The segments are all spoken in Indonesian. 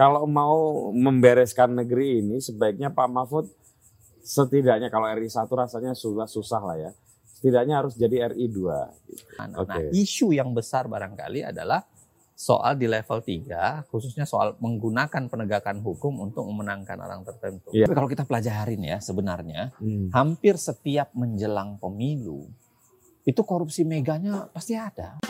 kalau mau membereskan negeri ini sebaiknya Pak Mahfud setidaknya kalau RI 1 rasanya susah susah lah ya. Setidaknya harus jadi RI 2. Gitu. Nah, Oke. isu yang besar barangkali adalah soal di level 3, khususnya soal menggunakan penegakan hukum untuk memenangkan orang tertentu. Iya. Tapi kalau kita pelajarin ya sebenarnya, Hmm. hampir setiap menjelang pemilu, itu korupsi meganya pasti ada.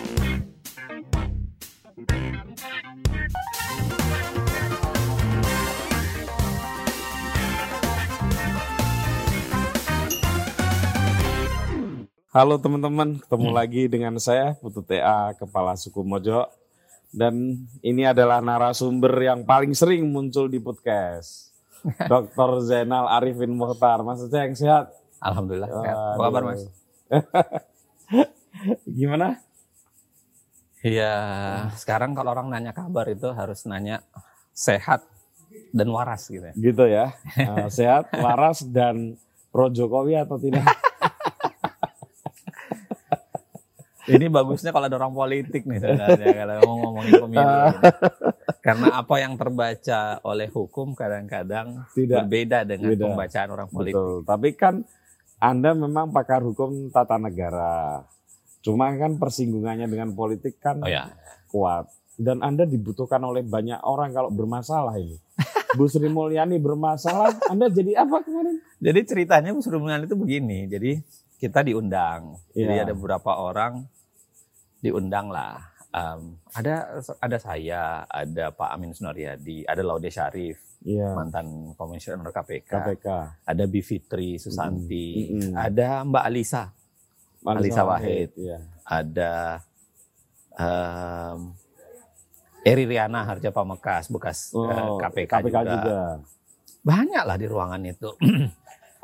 Halo teman-teman, ketemu Hmm. lagi dengan saya Putu TA Kepala Suku Mojo dan ini adalah narasumber yang paling sering muncul di podcast. Dr. Zainal Arifin Mukhtar. Mas yang sehat? Alhamdulillah. sehat. Apa kabar Mas? Gimana? Iya, sekarang kalau orang nanya kabar itu harus nanya sehat dan waras gitu ya. Gitu ya. Eh, sehat, waras dan pro Jokowi atau tidak? Ini bagusnya kalau ada orang politik nih sebenarnya kalau mau ngomongin pemilu. Karena apa yang terbaca oleh hukum kadang-kadang Tidak. berbeda dengan Beda. pembacaan orang politik. Betul. Tapi kan Anda memang pakar hukum tata negara. Cuma kan persinggungannya dengan politik kan Oh ya, kuat. Dan Anda dibutuhkan oleh banyak orang kalau bermasalah ini. Bu Sri Mulyani bermasalah, Anda jadi apa kemarin? jadi ceritanya Bu Sri Mulyani itu begini. Jadi kita diundang. Jadi Iya. ada beberapa orang diundang lah. Em, ada ada saya, ada Pak Amin Sunaryadi, ada Laude Syarif, Iya. mantan komisioner KPK, KPK. ada Bivitri Susanti, Mm-mm. ada Mbak Alisa, Alisa Wahid. Iya. ada em, Eri Riana Harja Pamekas bekas eh, Oh, KPK, KPK juga. juga. banyak lah di ruangan itu.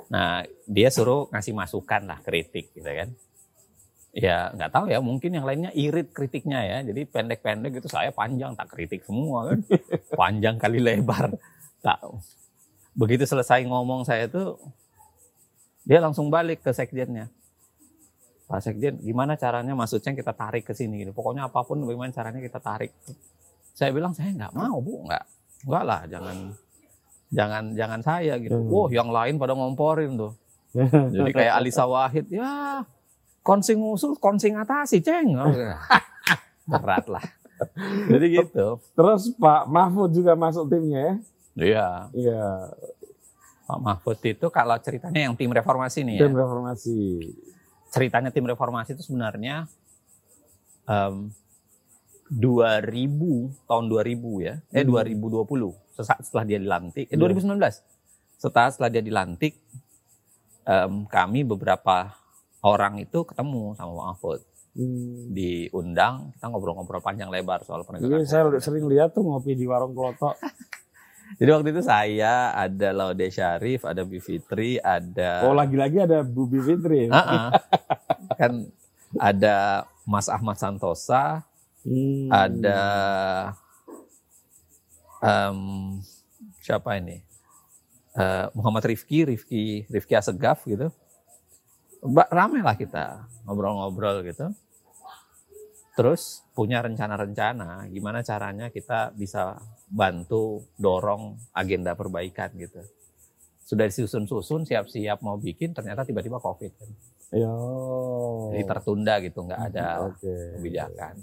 nah dia suruh ngasih masukan lah kritik gitu kan. Ya nggak tahu ya mungkin yang lainnya irit kritiknya ya. Jadi pendek-pendek gitu saya panjang tak kritik semua kan. panjang kali lebar. Tak. Begitu selesai ngomong saya tuh dia langsung balik ke sekjennya. Pak Sekjen, gimana caranya maksudnya kita tarik ke sini gitu. Pokoknya apa pun bagaimana caranya kita tarik. Saya bilang saya nggak mau bu, nggak, nggak lah, jangan, jangan, jangan saya gitu. Hmm. Wah, yang lain pada ngomporin tuh. Jadi kayak Alisa Wahid, ya konsing usul, konsing atasi, ceng. Berat lah. Jadi gitu. Terus Pak Mahfud juga masuk timnya ya? Iya. Iya, Pak Mahfud itu kalau ceritanya yang tim reformasi nih ya. tim reformasi. ceritanya tim reformasi itu sebenarnya em, 2000 tahun 2000 ya eh Hmm. 2020 sesaat setelah dia dilantik eh Iya. 2019 setelah setelah dia dilantik em, kami beberapa orang itu ketemu sama Mahfud Hmm. diundang kita ngobrol-ngobrol panjang lebar soal Iya, penegakan saya hukum. sering lihat tuh ngopi di warung kelotok. jadi waktu itu saya ada Laude Syarif ada Bivitri ada Oh, lagi-lagi ada Bu Bivitri. Ah, ah. kan ada Mas Ahmad Santosa Hmm. ada em, siapa ini Eh, Muhammad Rifki Rifki Rifki Asegaf gitu Ba- rame lah kita ngobrol-ngobrol gitu terus punya rencana-rencana gimana caranya kita bisa bantu dorong agenda perbaikan gitu sudah disusun-susun siap-siap mau bikin ternyata tiba-tiba covid kan. Yo. jadi tertunda gitu nggak ada Oke. kebijakan.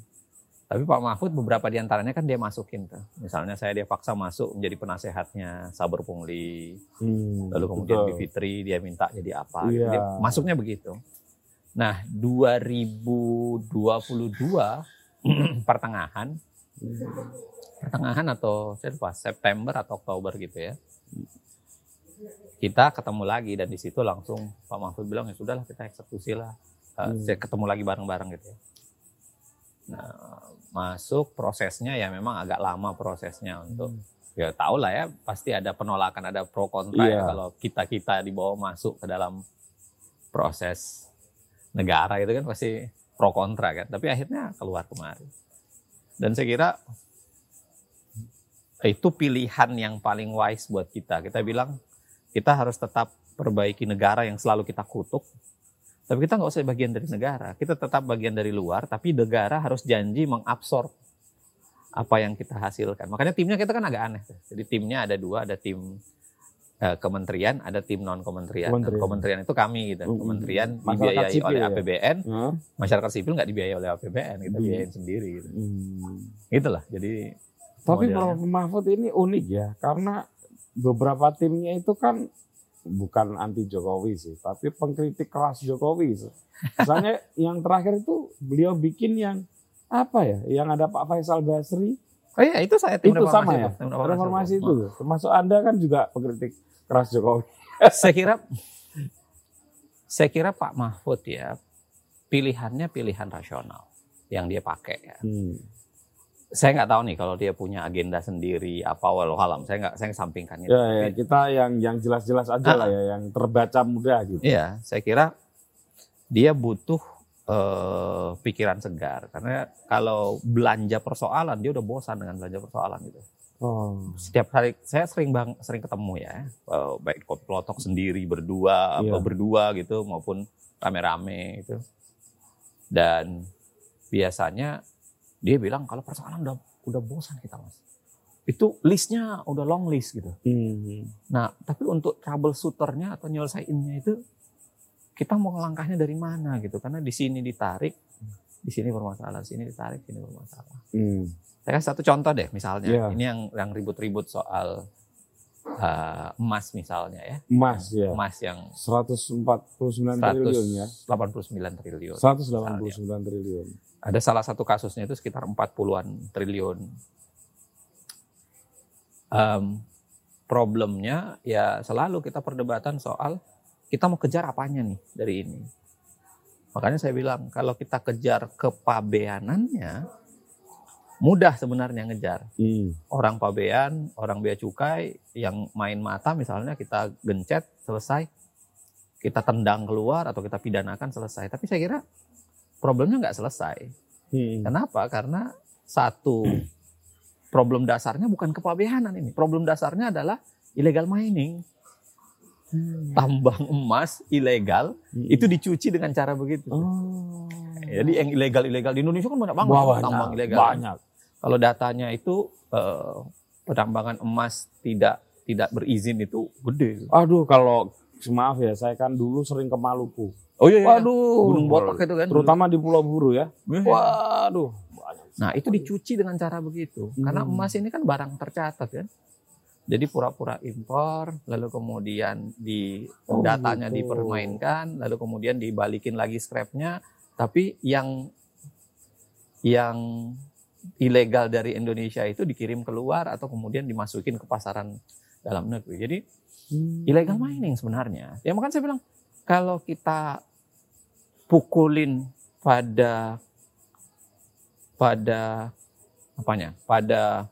Tapi Pak Mahfud beberapa di antaranya kan dia masukin tuh. Misalnya saya dia paksa masuk menjadi penasehatnya Saber Pungli. Hmm, Lalu kemudian betul. Bivitri dia minta jadi apa. Iya. Dia masuknya begitu. Nah 2022 pertengahan pertengahan atau saya lupa September atau Oktober gitu ya. Kita ketemu lagi dan di situ langsung Pak Mahfud bilang ya sudahlah kita eksekusi lah. Uh, Hmm. saya ketemu lagi bareng-bareng gitu ya. Nah, masuk prosesnya ya memang agak lama prosesnya untuk ya tahu lah ya pasti ada penolakan ada pro kontra ya Iya. kalau kita kita dibawa masuk ke dalam proses negara itu kan pasti pro kontra kan tapi akhirnya keluar kemarin dan saya kira itu pilihan yang paling wise buat kita. Kita bilang kita harus tetap perbaiki negara yang selalu kita kutuk tapi kita nggak usah bagian dari negara kita tetap bagian dari luar tapi negara harus janji mengabsorb apa yang kita hasilkan. Makanya timnya kita kan agak aneh. Jadi timnya ada dua, ada tim eh, kementerian, ada tim non kementerian. Kementerian. kementerian itu kami gitu. Mm, Kementerian masyarakat dibiayai sipil oleh ya? APBN, masyarakat sipil nggak dibiayai oleh APBN, kita Hmm. biayain sendiri gitu. Hmm. Itulah. Jadi Tapi. Prof Mahfud ini unik ya, karena beberapa timnya itu kan bukan anti Jokowi sih, tapi pengkritik keras Jokowi. sih. Misalnya yang terakhir itu beliau bikin yang apa ya, yang ada Pak Faisal Basri, Oh iya, itu saya tim itu reformasi sama ya, Tim reformasi itu. itu. loh. Termasuk Anda kan juga pengkritik keras Jokowi. saya kira saya kira Pak Mahfud ya pilihannya pilihan rasional yang dia pakai ya. Hmm. Saya nggak tahu nih kalau dia punya agenda sendiri apa walau alam. Saya nggak saya sampingkan itu. Ya, ya, kita yang yang jelas-jelas aja Ah. lah ya, yang terbaca mudah gitu. Iya, saya kira dia butuh eh, pikiran segar karena kalau belanja persoalan dia udah bosan dengan belanja persoalan gitu. Oh. Setiap hari saya sering bang sering ketemu ya, eh, baik pelotok sendiri berdua Iya. atau berdua gitu maupun rame-rame gitu. Dan biasanya dia bilang kalau persoalan udah udah bosan kita mas. Itu listnya udah long list gitu. Hmm. Nah, tapi untuk troubleshooternya atau nyelesainnya itu kita mau ngelangkahnya dari mana gitu? Karena di sini ditarik, di sini bermasalah, sini ditarik, sini bermasalah. Hmm. Saya kasih satu contoh deh, misalnya Iya. ini yang yang ribut-ribut soal uh, emas misalnya ya, Emas ya. emas yang 149 triliun ya. 189 triliun. 189 triliun. Ada salah satu kasusnya itu sekitar 40-an triliun. Em, problemnya ya selalu kita perdebatan soal kita mau kejar apanya nih dari ini. Makanya saya bilang kalau kita kejar kepabeanannya mudah sebenarnya ngejar. Hmm. Orang pabean, orang bea cukai yang main mata misalnya kita gencet selesai. Kita tendang keluar atau kita pidanakan selesai. Tapi saya kira problemnya nggak selesai. Hmm. Kenapa? Karena satu problem dasarnya bukan kepabeanan ini. Problem dasarnya adalah illegal mining. Tambang emas ilegal Hmm. itu dicuci dengan cara begitu. Oh. Jadi yang ilegal-ilegal di Indonesia kan banyak banget banyak, tambang ilegal. banyak. Kalau datanya itu eh, penambangan emas tidak tidak berizin itu gede. Aduh kalau maaf ya, saya kan dulu sering ke Maluku. Oh iya, iya. Waduh, Gunung Botak itu kan. Terutama di Pulau Buru ya. dulu. Waduh. Nah itu dicuci dengan cara begitu. Karena Hmm. emas ini kan barang tercatat kan. Jadi pura-pura impor, lalu kemudian di Oh, datanya gitu. dipermainkan, lalu kemudian dibalikin lagi scrapnya. Tapi yang yang ilegal dari Indonesia itu dikirim keluar atau kemudian dimasukin ke pasaran dalam negeri. Jadi Hmm. illegal mining sebenarnya. Ya makanya saya bilang kalau kita pukulin pada pada apanya? Pada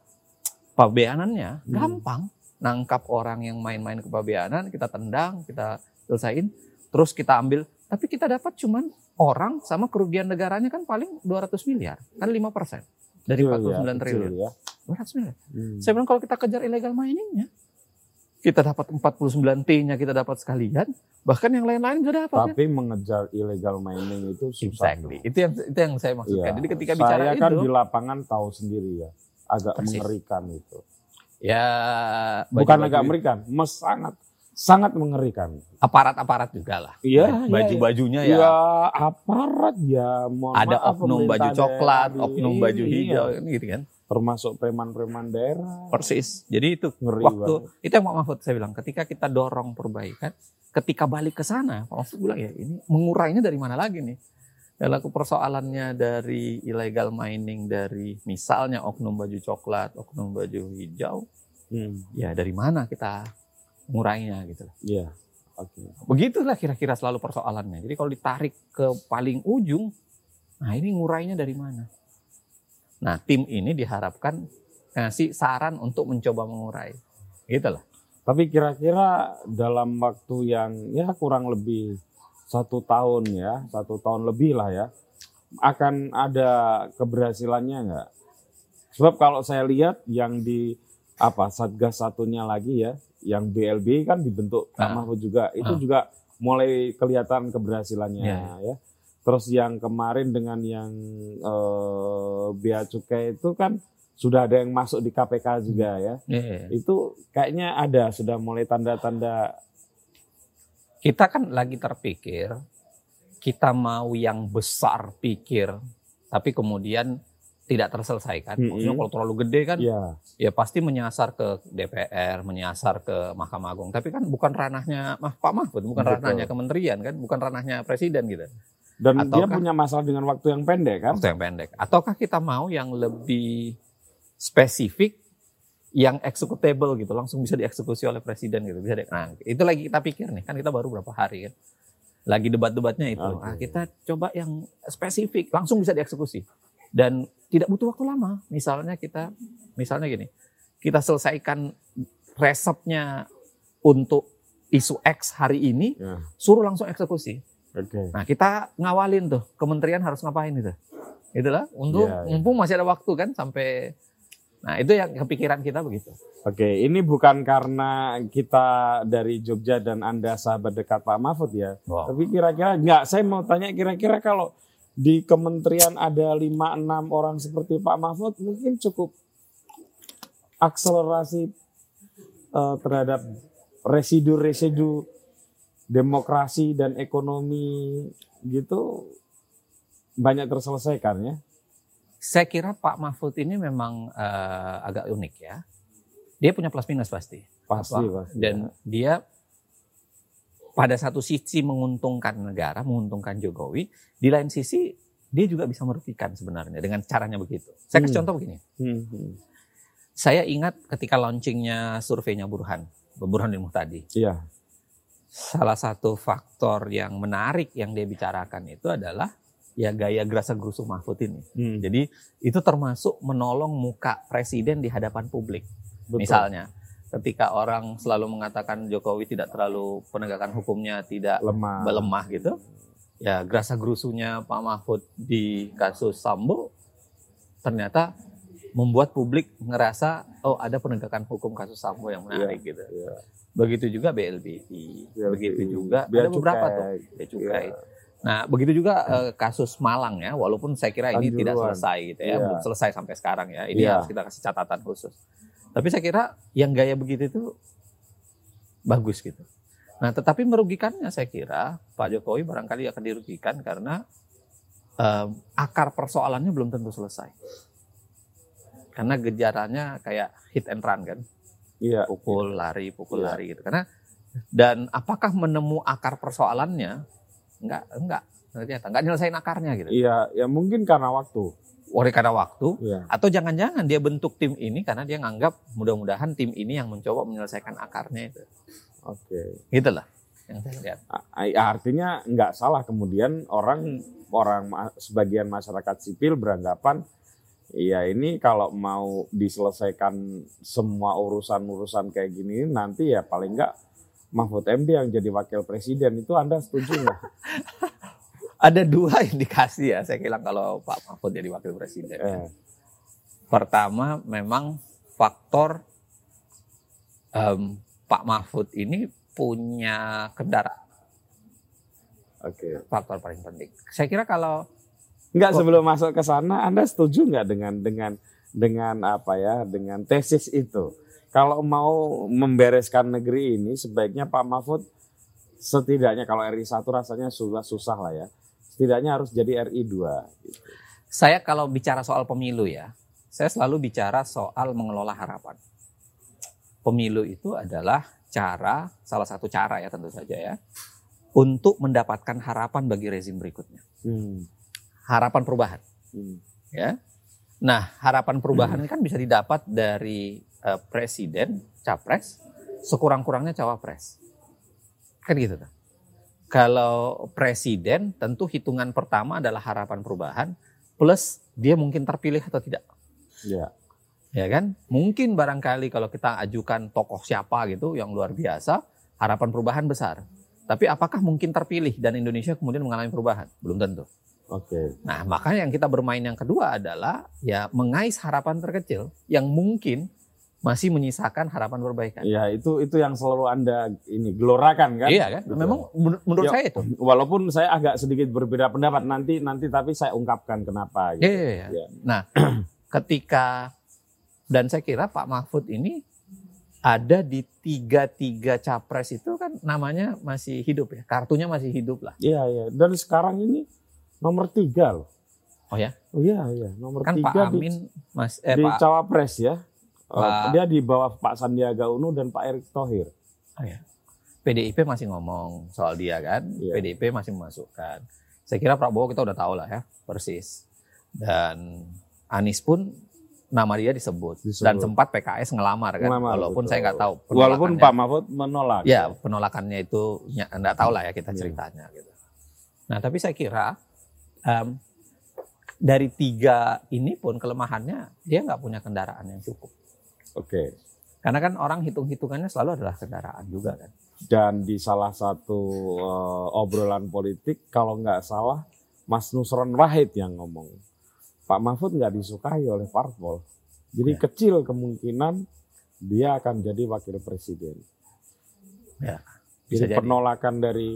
pabeanannya Hmm. gampang nangkap orang yang main-main ke pabeanan, kita tendang, kita selesain, terus kita ambil, tapi kita dapat cuman orang sama kerugian negaranya kan paling 200 miliar, kan 5% dari Kecil ya, 49 kecil triliun. ya. 200 miliar. Hmm. Saya bilang kalau kita kejar illegal miningnya, kita dapat 49 T-nya kita dapat sekalian, bahkan yang lain-lain bisa dapat. kan? Tapi mengejar illegal mining itu susah. Exactly. Itu yang itu yang saya maksudkan. Iya. Jadi ketika Saya bicara kan itu, di lapangan tahu sendiri ya. Agak Persis. mengerikan itu. ya Bukan agak mengerikan, mes sangat sangat mengerikan. aparat-aparat juga lah. Iya, Baju-bajunya ya. ya, aparat ya. Mohon ada maaf, oknum baju coklat, daerah. oknum baju Iya. hijau, kan gitu kan. Termasuk preman-preman daerah. Persis. Jadi itu Ngeri waktu banget. itu yang Pak Mahfud saya bilang, ketika kita dorong perbaikan, ketika balik ke sana, Pak Mahfud bilang ya ini mengurainya dari mana lagi nih? Kalau persoalannya dari illegal mining dari misalnya oknum baju coklat, oknum baju hijau, Hmm, ya dari mana kita ngurainya gitu. loh. Iya. Oke. Begitulah kira-kira selalu persoalannya. Jadi kalau ditarik ke paling ujung, nah ini ngurainya dari mana? Nah tim ini diharapkan ngasih saran untuk mencoba mengurai. Gitu lah. Tapi kira-kira dalam waktu yang ya kurang lebih satu tahun ya, satu tahun lebih lah ya, akan ada keberhasilannya nggak? Sebab kalau saya lihat yang di apa satgas satunya lagi ya, yang BLB kan dibentuk Pak Ah. Mahfud juga, itu Ah. juga mulai kelihatan keberhasilannya Ya, ya. Terus yang kemarin dengan yang eh, bea cukai itu kan sudah ada yang masuk di KPK juga ya. Iya. Itu kayaknya ada sudah mulai tanda-tanda Kita kan lagi terpikir, kita mau yang besar pikir, tapi kemudian tidak terselesaikan. Mm-mm. Maksudnya kalau terlalu gede kan, ya ya pasti menyasar ke DPR, menyasar ke Mahkamah Agung. Tapi kan bukan ranahnya Mah- Pak Mahfud, bukan Betul. ranahnya kementerian kan, bukan ranahnya presiden gitu. dan dia Ataukah- punya masalah dengan waktu yang pendek kan? Waktu yang pendek. Ataukah kita mau yang lebih spesifik, yang executable gitu, langsung bisa dieksekusi oleh presiden gitu. Bisa di- nah, itu lagi kita pikir nih, kan kita baru berapa hari kan. Lagi debat-debatnya itu. Oke. Ah, kita coba yang spesifik, langsung bisa dieksekusi. Dan tidak butuh waktu lama. Misalnya kita, misalnya gini, kita selesaikan resepnya untuk isu X hari ini, Ya, suruh langsung eksekusi. Oke. Nah kita ngawalin tuh kementerian harus ngapain itu, itulah untuk Iya, iya. mumpung masih ada waktu kan sampai, nah itu yang kepikiran kita begitu. Oke, ini bukan karena kita dari Jogja dan Anda sahabat dekat Pak Mahfud ya. Tapi kira-kira enggak, saya mau tanya kira-kira kalau di kementerian ada 5-6 orang seperti Pak Mahfud mungkin cukup akselerasi eh, terhadap residu-residu demokrasi dan ekonomi gitu banyak terselesaikan ya. Saya kira Pak Mahfud ini memang eh, agak unik ya. Dia punya plus minus pasti. Pasti, Apa? pasti. Dan dia pada satu sisi menguntungkan negara, menguntungkan Jokowi, di lain sisi dia juga bisa merugikan sebenarnya dengan caranya begitu. Saya kasih Hmm. contoh begini. Hmm, hmm. Saya ingat ketika launchingnya surveinya Burhan, Burhanuddin Muhtadi. Iya. salah satu faktor yang menarik yang dia bicarakan itu adalah ya gaya gerasa gerusu Mahfud ini. Hmm, Jadi itu termasuk menolong muka presiden di hadapan publik. betul. Misalnya ketika orang selalu mengatakan Jokowi tidak terlalu penegakan hukumnya tidak lemah. melemah gitu, ya gerasa gerusunya Pak Mahfud di kasus Sambo ternyata membuat publik ngerasa oh ada penegakan hukum kasus Sambo yang menarik gitu. Iya. Begitu juga BLBI, BLBI, begitu juga Bea ada beberapa tuh bea cukai. Iya. Nah, begitu juga eh, kasus Malang ya, walaupun saya kira ini tidak Kanjuruhan. selesai gitu ya, Iya. belum selesai sampai sekarang ya. Ini Iya. harus kita kasih catatan khusus. Tapi saya kira yang gaya begitu itu bagus gitu. Nah, tetapi merugikannya saya kira Pak Jokowi barangkali akan dirugikan karena eh, akar persoalannya belum tentu selesai. Karena gejalanya kayak hit and run kan Iya. pukul lari pukul Iya. lari gitu karena dan apakah menemu akar persoalannya enggak enggak ternyata enggak nyelesain akarnya gitu Iya, ya mungkin karena waktu. Oleh karena waktu Iya. atau jangan-jangan dia bentuk tim ini karena dia nganggap mudah-mudahan tim ini yang mencoba menyelesaikan akarnya itu Oke. gitu lah yang saya lihat ya, Artinya nggak salah kemudian orang orang sebagian masyarakat sipil beranggapan ya ini kalau mau diselesaikan semua urusan-urusan kayak gini nanti ya paling nggak Mahfud MD yang jadi wakil presiden itu Anda setuju nggak? ada dua indikasi ya saya bilang kalau Pak Mahfud jadi wakil presiden Eh, pertama memang faktor em, Pak Mahfud ini punya kendaraan Oke. faktor paling penting. Saya kira kalau Nggak Oh. sebelum masuk ke sana Anda setuju nggak dengan dengan dengan apa ya dengan tesis itu? Kalau mau membereskan negeri ini sebaiknya Pak Mahfud setidaknya kalau RI 1 rasanya sudah susah lah ya. Setidaknya harus jadi RI 2 gitu. saya kalau bicara soal pemilu ya, saya selalu bicara soal mengelola harapan. Pemilu itu adalah cara, salah satu cara ya tentu saja ya, untuk mendapatkan harapan bagi rezim berikutnya. Hmm. Harapan perubahan. Hmm. ya. Nah, harapan perubahan ini kan bisa didapat dari eh, presiden, capres, sekurang-kurangnya cawapres. Kan gitu tuh. Kalau presiden tentu hitungan pertama adalah harapan perubahan plus dia mungkin terpilih atau tidak. Ya. Ya kan? Mungkin barangkali kalau kita ajukan tokoh siapa gitu yang luar biasa, harapan perubahan besar. Tapi apakah mungkin terpilih dan Indonesia kemudian mengalami perubahan? Belum tentu. Oke. Nah, makanya yang kita bermain yang kedua adalah ya mengais harapan terkecil yang mungkin masih menyisakan harapan perbaikan. Ya itu itu yang selalu anda ini gelorakan kan? Iya kan? Betul. Memang menur- menurut Ya, saya itu. Walaupun saya agak sedikit berbeda pendapat nanti nanti tapi saya ungkapkan kenapa. Iya, Gitu. iya, iya. Ya. Nah, ketika dan saya kira Pak Mahfud ini ada di tiga-tiga capres itu kan namanya masih hidup ya. Kartunya masih hidup lah. Iya, iya. Dan sekarang ini nomor tiga loh. Oh ya? Oh iya, iya. Nomor Kan tiga Pak di, Amin Mas eh di Pak cawapres ya. Eh, Pak- dia di bawah Pak Sandiaga Uno dan Pak Erick Thohir. Oh ya. PDIP masih ngomong soal dia kan, Iya. PDIP masih memasukkan. Saya kira Prabowo kita udah tahu lah ya, persis. Dan Anies pun nama dia disebut. Disebut. Dan sempat PKS ngelamar kan, Ngelamar, walaupun betul. saya nggak tahu. Walaupun. Pak Mahfud menolak. Ya penolakannya itu ya, nggak tahu lah ya kita Iya. ceritanya gitu. Nah tapi saya kira em, dari tiga ini pun kelemahannya dia nggak punya kendaraan yang cukup. Oke. Karena kan orang hitung-hitungannya selalu adalah kendaraan juga kan. Dan di salah satu eh, obrolan politik, kalau nggak salah, Mas Nusron Wahid yang ngomong. Pak Mahfud nggak disukai oleh parpol. Jadi Ya. kecil kemungkinan dia akan jadi wakil presiden. Ya, bisa Jadi jadi. penolakan dari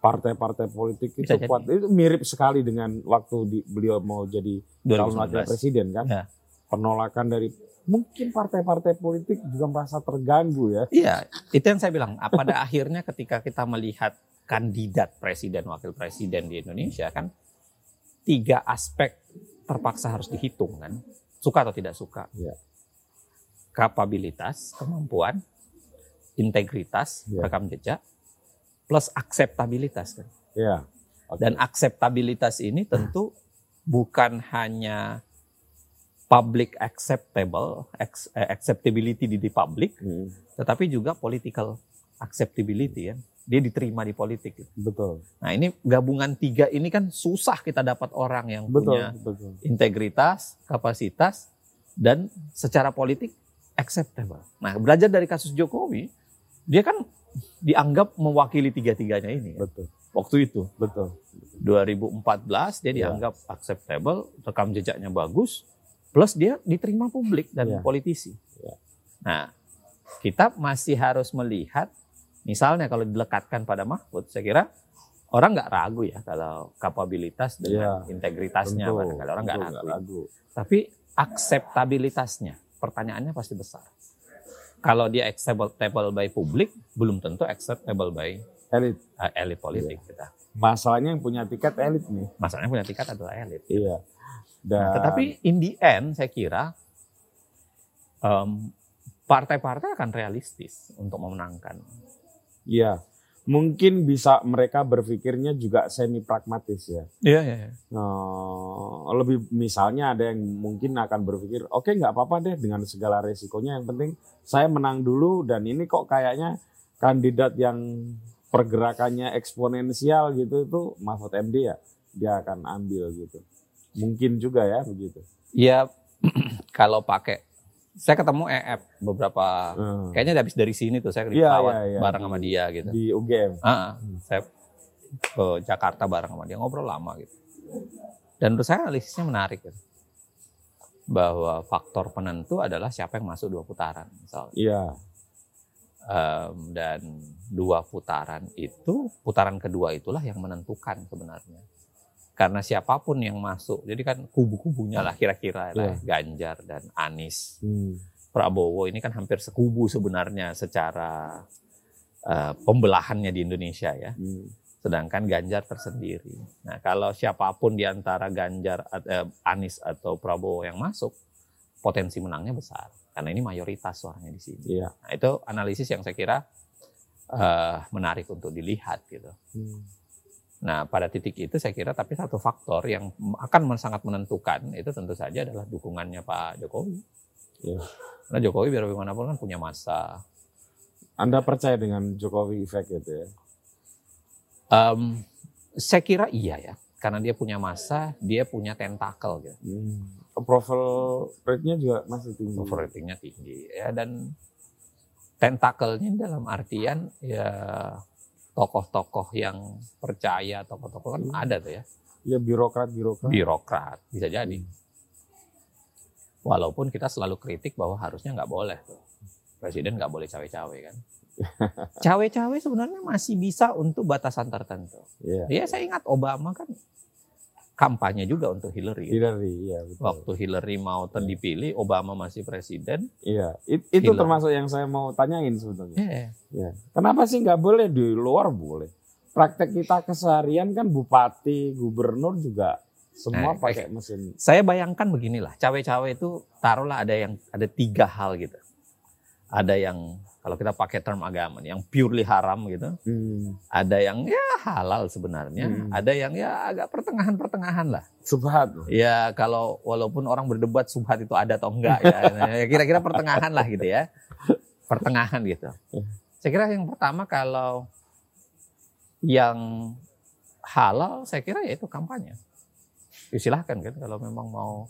partai-partai politik itu Bisa jadi. kuat. Itu mirip sekali dengan waktu di- beliau mau jadi calon wakil 2019. presiden kan. Ya. Penolakan dari mungkin partai-partai politik juga merasa terganggu ya. Iya, itu yang saya bilang. Ah, Pada akhirnya ketika kita melihat kandidat presiden, wakil presiden di Indonesia kan tiga aspek terpaksa harus dihitung kan. Suka atau tidak suka. Iya. Kapabilitas, kemampuan, integritas, Iya. rekam jejak, plus akseptabilitas kan. Ya. Oke. Dan akseptabilitas ini tentu bukan hanya public acceptable, eh, acceptability di, di public, Hmm, tetapi juga political acceptability ya. Dia diterima di politik. gitu. betul. Nah ini gabungan tiga ini kan susah kita dapat orang yang Betul, punya betul. integritas, kapasitas, dan secara politik acceptable. Nah belajar dari kasus Jokowi, dia kan dianggap mewakili tiga-tiganya ini. ya. Betul. Waktu itu Betul. 2014 dia Ya. dianggap acceptable, rekam jejaknya bagus, plus dia diterima publik dan Ya. politisi. Ya. Nah, kita masih harus melihat, misalnya kalau dilekatkan pada Mahfud, saya kira orang nggak ragu ya kalau kapabilitas dengan integritasnya, Tentu, barangkali orang nggak ragu. ragu. Tapi akseptabilitasnya, pertanyaannya pasti besar. Kalau dia acceptable by publik, belum tentu acceptable by Elit. uh, elit politik kita. Masalahnya yang punya tiket elit nih. Masalahnya punya tiket adalah elit. Iya. Dan Nah, tetapi in the end saya kira em, partai-partai akan realistis untuk memenangkan. iya, mungkin bisa mereka berpikirnya juga semi pragmatis ya. Iya, iya, iya. Eh, lebih misalnya ada yang mungkin akan berpikir, oke nggak apa-apa deh dengan segala resikonya. Yang penting saya menang dulu dan ini kok kayaknya kandidat yang pergerakannya eksponensial gitu itu Mahfud MD ya dia akan ambil gitu. Mungkin juga ya begitu. Ya kalau pakai saya ketemu EF beberapa Hmm. kayaknya habis dari sini tuh saya di Iya, pesawat iya, iya. bareng sama dia gitu. Di UGM. Ah, ah. saya ke Jakarta bareng sama dia ngobrol lama gitu. Dan menurut saya analisisnya menarik gitu. Bahwa faktor penentu adalah siapa yang masuk dua putaran misalnya. Iya. Em, dan dua putaran itu putaran kedua itulah yang menentukan sebenarnya karena siapa pun yang masuk jadi kan kubu-kubunya lah kira-kira lah, Ganjar dan Anies Hmm. Prabowo ini kan hampir sekubu sebenarnya secara eh, pembelahannya di Indonesia ya Hmm. sedangkan Ganjar tersendiri nah kalau siapa pun di antara Ganjar eh, Anies atau Prabowo yang masuk potensi menangnya besar karena ini mayoritas suaranya di sini Iya. Nah, itu analisis yang saya kira eh, menarik untuk dilihat gitu. Hmm. Nah, pada titik itu saya kira tapi satu faktor yang akan sangat menentukan itu tentu saja adalah dukungannya Pak Jokowi. Iya. Karena Jokowi biar bagaimanapun kan punya masa. Anda percaya dengan Jokowi effect itu ya? Em, saya kira iya ya, karena dia punya masa, dia punya tentakel gitu. Hmm. Approval rate-nya juga masih tinggi. Approval ratingnya tinggi ya dan tentakelnya dalam artian ya tokoh-tokoh yang percaya tokoh-tokoh kan ada tuh ya. Ya birokrat-birokrat. birokrat bisa jadi. Walaupun kita selalu kritik bahwa harusnya nggak boleh tuh. Presiden nggak boleh cawe-cawe kan. Cawe-cawe sebenarnya masih bisa untuk batasan tertentu. Iya. ya saya ingat Obama kan kampanye juga untuk Hillary. Hillary, iya betul. Waktu Hillary mau terdipilih, Obama masih presiden. Iya, It- itu Hillary. termasuk yang saya mau tanyain sebetulnya. Iya. Ya. Kenapa sih nggak boleh di luar boleh? Praktek kita keseharian kan bupati, gubernur juga semua Nah, pakai mesin. Saya bayangkan beginilah, cawe-cawe itu taruhlah ada yang ada tiga hal gitu. Ada yang kalau kita pakai term agama, yang purely haram gitu. Hmm. Ada yang ya halal sebenarnya. Hmm. Ada yang ya agak pertengahan-pertengahan lah. Subhat. Ya kalau walaupun orang berdebat subhat itu ada atau enggak ya. Ya, Kira-kira pertengahan lah gitu ya. Pertengahan gitu. Saya kira yang pertama kalau yang halal saya kira ya itu kampanye. Ya, silahkan kan kalau memang mau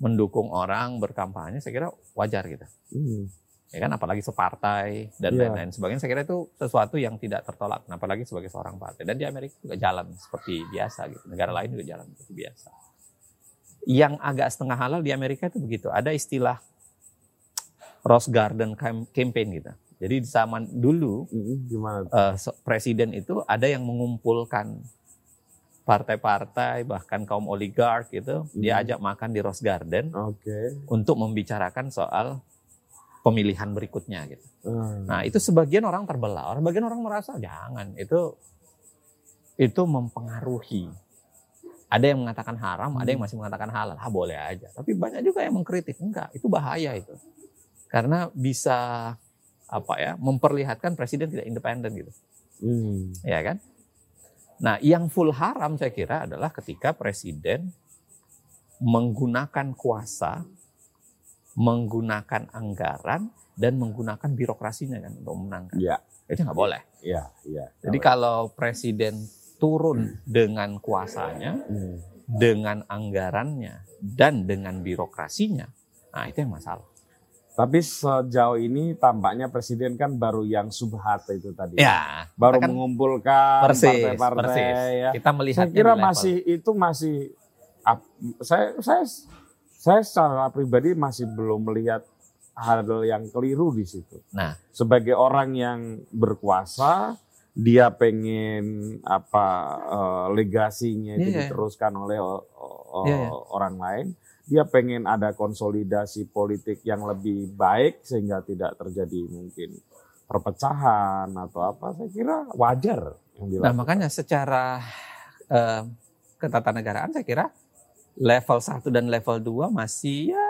mendukung orang berkampanye saya kira wajar gitu. Hmm. Ya kan apalagi separtai dan Iya. lain-lain sebagainya saya kira itu sesuatu yang tidak tertolak apalagi sebagai seorang partai dan di Amerika juga jalan seperti biasa gitu. Negara lain juga jalan seperti biasa. Yang agak setengah halal di Amerika itu begitu. Ada istilah Rose Garden Cam- Campaign gitu. Jadi di zaman dulu Gimana? so- presiden itu ada yang mengumpulkan partai-partai bahkan kaum oligark gitu, dia Hmm. ajak makan di Rose Garden Oke. untuk membicarakan soal pemilihan berikutnya gitu. Hmm. Nah, itu sebagian orang terbelah. Orang bagian orang merasa jangan itu itu mempengaruhi. Ada yang mengatakan haram, ada yang masih mengatakan halal. Ah, boleh aja. Tapi banyak juga yang mengkritik. Enggak, itu bahaya itu. Karena bisa apa ya, memperlihatkan presiden tidak independen gitu. Hmm. Ya kan? Nah, yang full haram saya kira adalah ketika presiden menggunakan kuasa, menggunakan anggaran dan menggunakan birokrasinya kan untuk memenangkan. Iya, Itu nggak boleh. iya, iya. Jadi kalau presiden turun dengan kuasanya, Hmm. dengan anggarannya dan dengan birokrasinya, nah itu yang masalah. Tapi sejauh ini tampaknya presiden kan baru yang subhat itu tadi. Ya, baru kan mengumpulkan partai-partai persis. ya. Kita melihatnya Saya kira level- masih itu masih saya saya saya secara pribadi masih belum melihat hal yang keliru di situ. Nah. sebagai orang yang berkuasa, dia pengen apa eh, legasinya itu Iya. diteruskan oleh o- Iya, iya. orang lain. Dia pengen ada konsolidasi politik yang lebih baik sehingga tidak terjadi mungkin perpecahan atau apa. Saya kira wajar yang Nah makanya secara eh, ketatanegaraan saya kira level 1 dan level 2 masih ya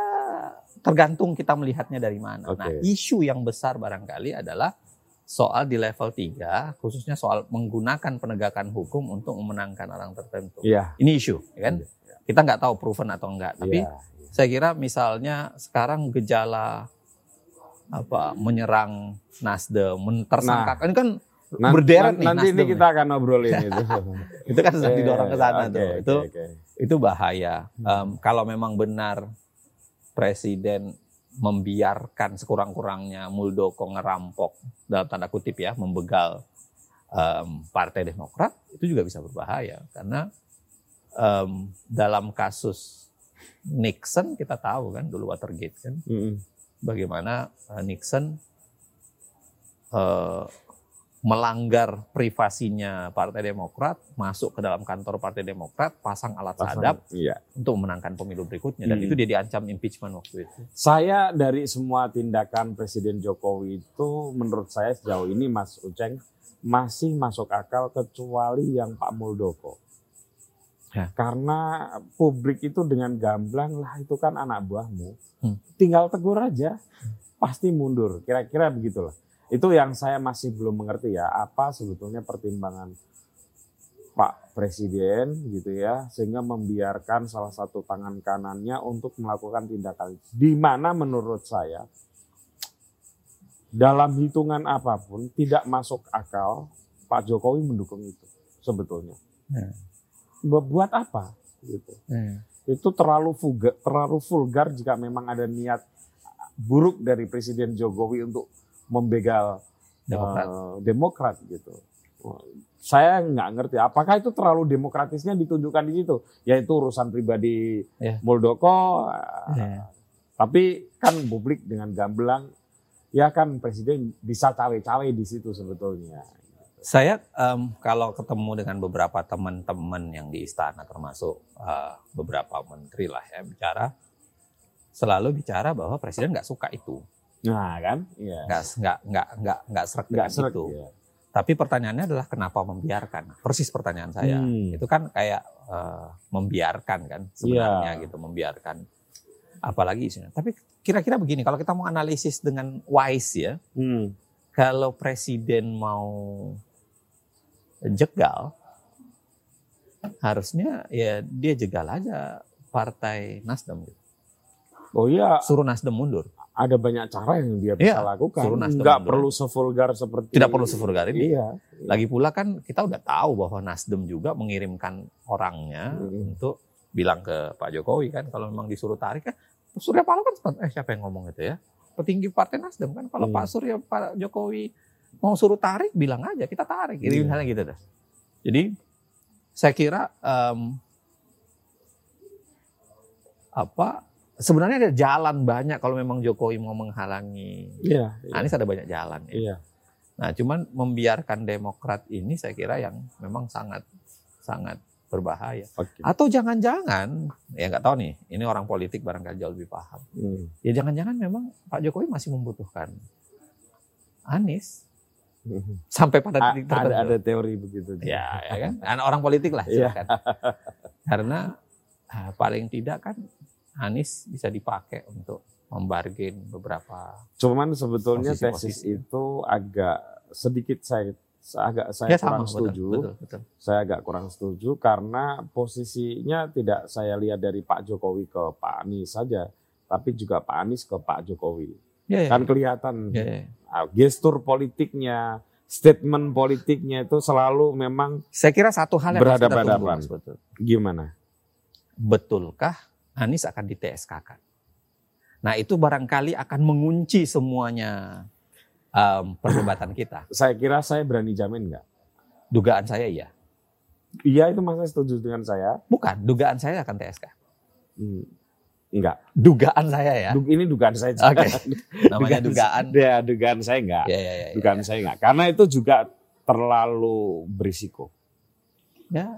tergantung kita melihatnya dari mana. Nah Oke. isu yang besar barangkali adalah soal di level 3 khususnya soal menggunakan penegakan hukum untuk memenangkan orang tertentu. Iya. Ini isu ya kan. Kita nggak tahu proven atau enggak. Tapi iya. saya kira misalnya sekarang gejala apa menyerang Nasdem, men- tersangka ini kan berderet nih nanti ini kita akan ngobrolin itu. itu kan sedang didorong ke sana Oke, tuh. oke, Itu. Itu bahaya. Hmm. Em, kalau memang benar presiden membiarkan sekurang-kurangnya Muldoko ngerampok dalam tanda kutip ya, membegal em, Partai Demokrat, itu juga bisa berbahaya karena em, dalam kasus Nixon kita tahu kan dulu Watergate kan Mm-mm. bagaimana eh, Nixon eh, melanggar privasinya Partai Demokrat, masuk ke dalam kantor Partai Demokrat, pasang alat sadap Iya. untuk memenangkan pemilu berikutnya dan Hmm. itu dia diancam impeachment waktu itu. Saya dari semua tindakan Presiden Jokowi itu menurut saya sejauh ini Mas Uceng masih masuk akal kecuali yang Pak Muldoko. Ya. Karena publik itu dengan gamblang lah itu kan anak buahmu. Hmm. Tinggal tegur aja pasti mundur. Kira-kira begitulah. Itu yang saya masih belum mengerti ya apa sebetulnya pertimbangan Pak Presiden gitu ya sehingga membiarkan salah satu tangan kanannya untuk melakukan tindakan di mana menurut saya dalam hitungan apa pun tidak masuk akal Pak Jokowi mendukung itu sebetulnya. Ya. Bu- Buat apa gitu. Itu terlalu vulgar, terlalu vulgar jika memang ada niat buruk dari Presiden Jokowi untuk membegal Demokrat. eh, Demokrat gitu. Saya nggak ngerti apakah itu terlalu demokratisnya ditunjukkan di situ, yaitu urusan pribadi Ya. Muldoko. eh, Ya. Tapi kan publik dengan gamblang, ya kan presiden bisa cawe-cawe di situ sebetulnya. Saya em, kalau ketemu dengan beberapa teman-teman yang di istana termasuk eh, beberapa menteri lah ya bicara selalu bicara bahwa presiden nggak suka itu, Nah kan, iya. nggak nggak nggak nggak nggak serak Nggak dengan serak, itu. iya. Tapi pertanyaannya adalah kenapa membiarkan? Persis pertanyaan saya. Hmm. Itu kan kayak eh, membiarkan kan sebenarnya Iya. gitu, membiarkan apalagi isunya. Tapi kira-kira begini, kalau kita mau analisis dengan wise ya, Hmm. kalau presiden mau jegal, harusnya ya dia jegal aja partai Nasdem. gitu. Oh iya, Suruh Nasdem mundur. Ada banyak cara yang dia bisa Iya, lakukan. suruh Nasdem Nggak mundur. perlu sevulgar seperti Tidak perlu sevulgar ini. Iya. Lagi pula kan kita udah tahu bahwa Nasdem juga mengirimkan orangnya Hmm. untuk bilang ke Pak Jokowi kan kalau memang disuruh tarik kan Surya Paloh kan sempat- eh siapa yang ngomong itu ya petinggi partai Nasdem kan kalau Hmm. Pak Surya Pak Jokowi mau suruh tarik bilang aja kita tarik jadi Iya. misalnya gitu dah jadi saya kira em, apa sebenarnya ada jalan banyak kalau memang Jokowi mau menghalangi Iya. iya. Anies ada banyak jalan ya. Iya. Nah, cuman membiarkan Demokrat ini saya kira yang memang sangat sangat berbahaya. Oke. Atau jangan-jangan, ya nggak tahu nih, ini orang politik barangkali jauh lebih paham. Hmm. Ya jangan-jangan memang Pak Jokowi masih membutuhkan Anies sampai pada titik ada tertentu. ada teori begitu. Ya, ya kan? Orang politik lah Iya. silakan. Karena ah, paling tidak kan Anies bisa dipakai untuk membargain beberapa Cuman sebetulnya tesis Posisi-posisi. itu agak sedikit saya agak saya ya sama kurang setuju. betul, betul, betul. Saya agak kurang setuju karena posisinya tidak saya lihat dari Pak Jokowi ke Pak Anies saja, tapi juga Pak Anies ke Pak Jokowi. Ya, ya, Kan kelihatan ya, ya. ah, gestur politiknya, statement politiknya itu selalu memang Saya kira satu hal yang Berhadapan-hadapan. Gimana? Betulkah Anies akan di TSK kan? Nah itu barangkali akan mengunci semuanya em, perdebatan kita. Saya kira saya berani jamin nggak? Dugaan saya iya. Iya itu masa setuju dengan saya? Bukan, dugaan saya akan TSK. Hmm, enggak. Dugaan saya ya. Du- ini dugaan saya. Oke. Namanya dugaan. Ya, dugaan saya enggak. Ya, ya, ya, ya. Dugaan saya enggak. Karena itu juga terlalu berisiko. Ya,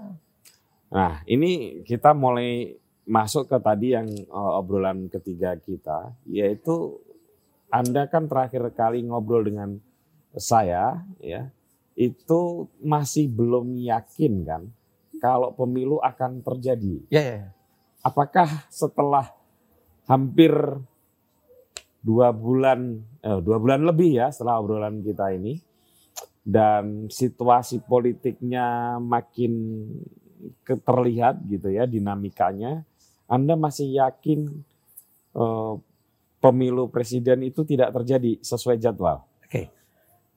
Nah, ini kita mulai masuk ke tadi yang uh, obrolan ketiga kita, yaitu Anda kan terakhir kali ngobrol dengan saya, ya, itu masih belum yakin kan kalau pemilu akan terjadi. ya, ya. ya. Apakah setelah hampir dua bulan, eh, dua bulan lebih ya setelah obrolan kita ini, dan situasi politiknya makin terlihat gitu ya dinamikanya, Anda masih yakin eh, pemilu presiden itu tidak terjadi sesuai jadwal?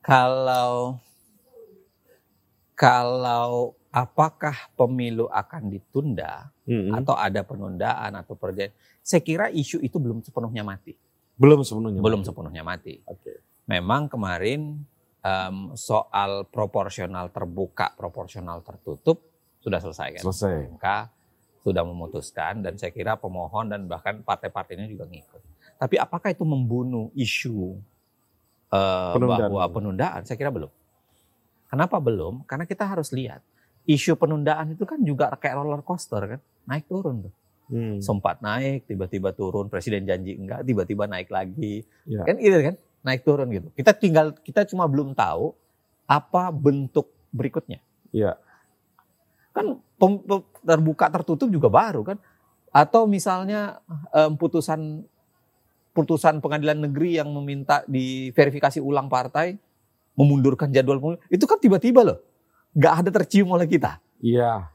Kalau kalau apakah pemilu akan ditunda Mm-mm. atau ada penundaan atau perjanjian, saya kira isu itu belum sepenuhnya mati. Belum sepenuhnya. Belum sepenuhnya mati. Oke. Memang kemarin em, soal proporsional terbuka, proporsional tertutup sudah selesai kan. Selesai. MK sudah memutuskan dan saya kira pemohon dan bahkan partai-partainya juga ngikut. Tapi apakah itu membunuh isu eh, Penundaan. bahwa penundaan? Saya kira belum. Kenapa belum? Karena kita harus lihat isu penundaan itu kan juga kayak roller coaster kan, naik turun tuh. Hmm. Sempat naik, tiba-tiba turun, presiden janji enggak, tiba-tiba naik lagi. Ya. Kan gitu kan, naik turun gitu. Kita tinggal kita cuma belum tahu apa bentuk berikutnya. Iya. Kan terbuka tertutup juga baru kan. Atau misalnya em, putusan putusan pengadilan negeri yang meminta diverifikasi ulang partai memundurkan jadwal pemilu itu kan tiba-tiba loh nggak ada tercium oleh kita Iya.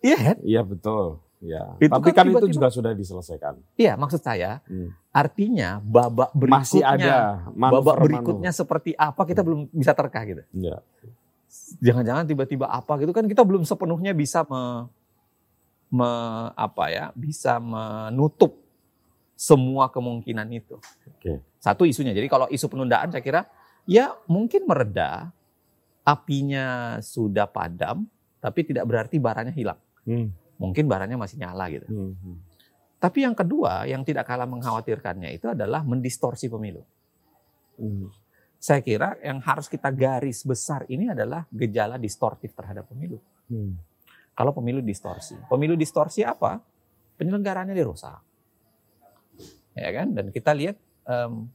iya kan Iya betul. Ya. Itu Tapi kan kan, itu juga sudah diselesaikan. iya maksud saya Hmm. artinya babak berikutnya Masih ada babak berikutnya seperti apa kita belum bisa terka gitu Iya. Jangan-jangan tiba-tiba apa gitu kan kita belum sepenuhnya bisa me, me- apa ya bisa menutup semua kemungkinan itu. Oke. Satu isunya. Jadi kalau isu penundaan saya kira ya mungkin mereda, apinya sudah padam, tapi tidak berarti baranya hilang. Hmm. Mungkin baranya masih nyala gitu. Hmm. hmm. Tapi yang kedua yang tidak kalah mengkhawatirkannya itu adalah mendistorsi pemilu. Hmm. Saya kira yang harus kita garis besar ini adalah gejala distortif terhadap pemilu. Hmm. Kalau pemilu distorsi, pemilu distorsi apa? Penyelenggaranya dirusak, ya kan? Dan kita lihat em,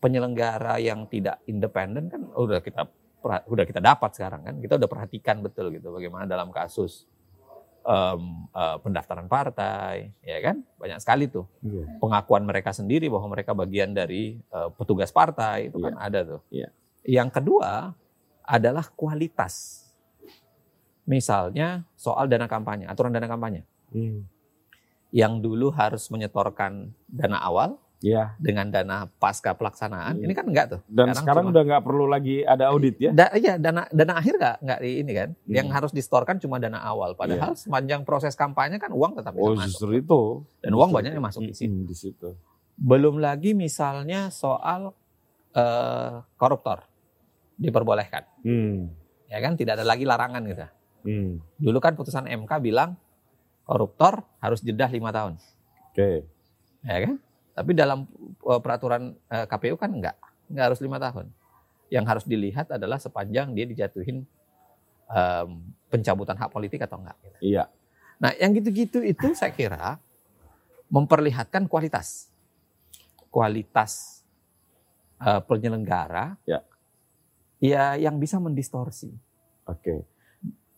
penyelenggara yang tidak independen kan udah kita udah kita dapat sekarang kan, kita udah perhatikan betul gitu bagaimana dalam kasus em, eh, pendaftaran partai, ya kan? Banyak sekali tuh Iya. pengakuan mereka sendiri bahwa mereka bagian dari eh, petugas partai itu kan ada tuh. Iya. Yang kedua adalah kualitas. Misalnya soal dana kampanye, aturan dana kampanye. Hmm. Yang dulu harus menyetorkan dana awal Ya. dengan dana pasca pelaksanaan. Iya. Ini kan enggak tuh. Dan sekarang, cuma- udah nggak perlu lagi ada audit ya? Da- iya, dana dana akhir nggak nggak di ini kan. Hmm. Yang harus distorkan cuma dana awal. Padahal sepanjang proses kampanye kan uang tetap bisa Oh masuk. justru itu. Dan uang banyaknya itu. masuk di situ. Di situ. Belum lagi misalnya soal eh, koruptor diperbolehkan, Hmm. ya kan tidak ada lagi larangan gitu. Hmm. Dulu kan putusan MK bilang koruptor harus jeda lima tahun, Oke. ya kan? Tapi dalam eh, peraturan eh, KPU kan enggak, enggak harus lima tahun. Yang harus dilihat adalah sepanjang dia dijatuhin em, pencabutan hak politik atau enggak. gitu. Iya. Nah, yang gitu-gitu itu saya kira memperlihatkan kualitas. Kualitas eh, penyelenggara Ya. ya yang bisa mendistorsi. Oke.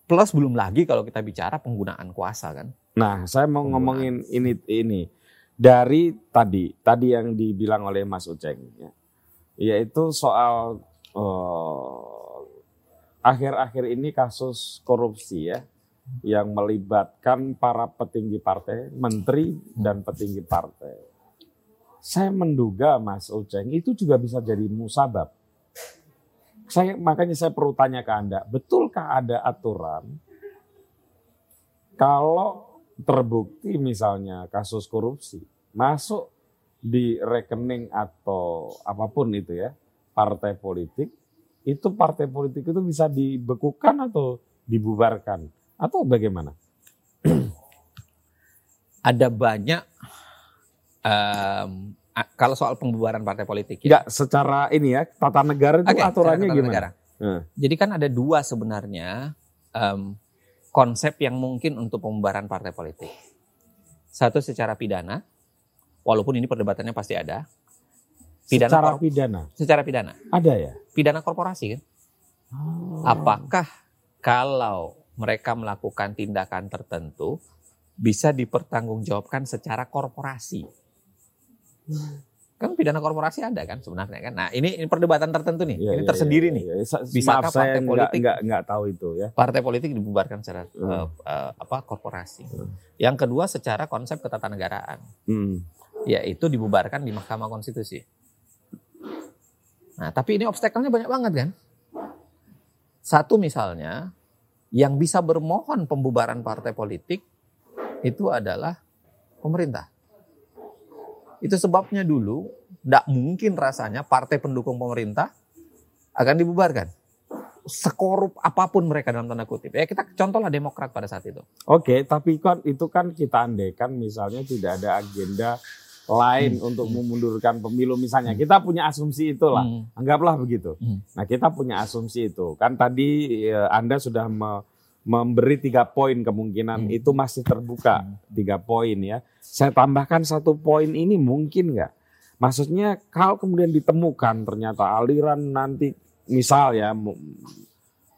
Plus belum lagi kalau kita bicara penggunaan kuasa kan. Nah, saya mau Penggunaan. ngomongin ini ini dari tadi tadi yang dibilang oleh Mas Uceng ya. Yaitu soal eh, akhir-akhir ini kasus korupsi ya yang melibatkan para petinggi partai, menteri dan petinggi partai. Saya menduga Mas Uceng itu juga bisa jadi musabab. Saya makanya saya perlu tanya ke Anda, betulkah ada aturan kalau terbukti misalnya kasus korupsi masuk di rekening atau apa pun itu ya partai politik itu partai politik itu bisa dibekukan atau dibubarkan atau bagaimana? Ada banyak a- kalau soal pembubaran partai politik ya. Enggak secara ini ya tata negara itu Oke, aturannya gimana? negara. Hmm. Jadi kan ada dua sebenarnya em, konsep yang mungkin untuk pembubaran partai politik. Satu secara pidana, walaupun ini perdebatannya pasti ada. Pidana secara kor- pidana secara pidana, ada ya? pidana korporasi kan. Apakah kalau mereka melakukan tindakan tertentu bisa dipertanggungjawabkan secara korporasi? Kan pidana korporasi ada kan sebenarnya kan. Nah ini, ini perdebatan tertentu nih. Iya, ini iya, tersendiri iya, nih. iya. Sa- Bisakah Maaf saya partai nggak politik- nggak nggak tahu itu ya. Partai politik dibubarkan secara Hmm. eh, eh, apa korporasi. Hmm. Yang kedua secara konsep ketatanegaraan, Hmm. yaitu dibubarkan di Mahkamah Konstitusi. Nah, tapi ini obstacle-nya banyak banget kan? Satu misalnya, yang bisa bermohon pembubaran partai politik itu adalah pemerintah. Itu sebabnya dulu tidak mungkin rasanya partai pendukung pemerintah akan dibubarkan. Sekorup apa pun mereka dalam tanda kutip. Ya kita contohlah Demokrat pada saat itu. Oke, tapi kan itu kan kita andaikan misalnya tidak ada agenda lain Hmm. untuk memundurkan pemilu misalnya. Kita punya asumsi itulah. Hmm. Anggaplah begitu. Hmm. Nah, kita punya asumsi itu. Kan tadi eh, Anda sudah me- memberi tiga poin kemungkinan Hmm. itu masih terbuka tiga poin ya. Saya tambahkan satu poin ini mungkin nggak? Maksudnya kalau kemudian ditemukan ternyata aliran nanti misal ya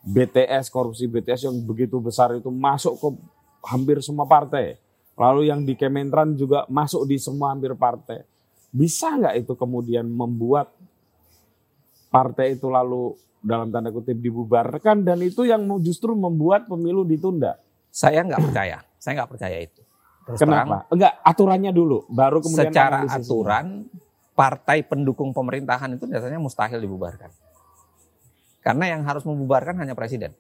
BTS korupsi BTS yang begitu besar itu masuk ke hampir semua partai. Lalu yang di Kementerian juga masuk di semua hampir partai. Bisa nggak itu kemudian membuat partai itu lalu dalam tanda kutip dibubarkan dan itu yang justru membuat pemilu ditunda. Saya nggak percaya. Saya nggak percaya itu. Terus terang, Kenapa? Enggak, aturannya dulu, baru kemudian secara aturan partai pendukung pemerintahan itu biasanya mustahil dibubarkan. Karena yang harus membubarkan hanya presiden.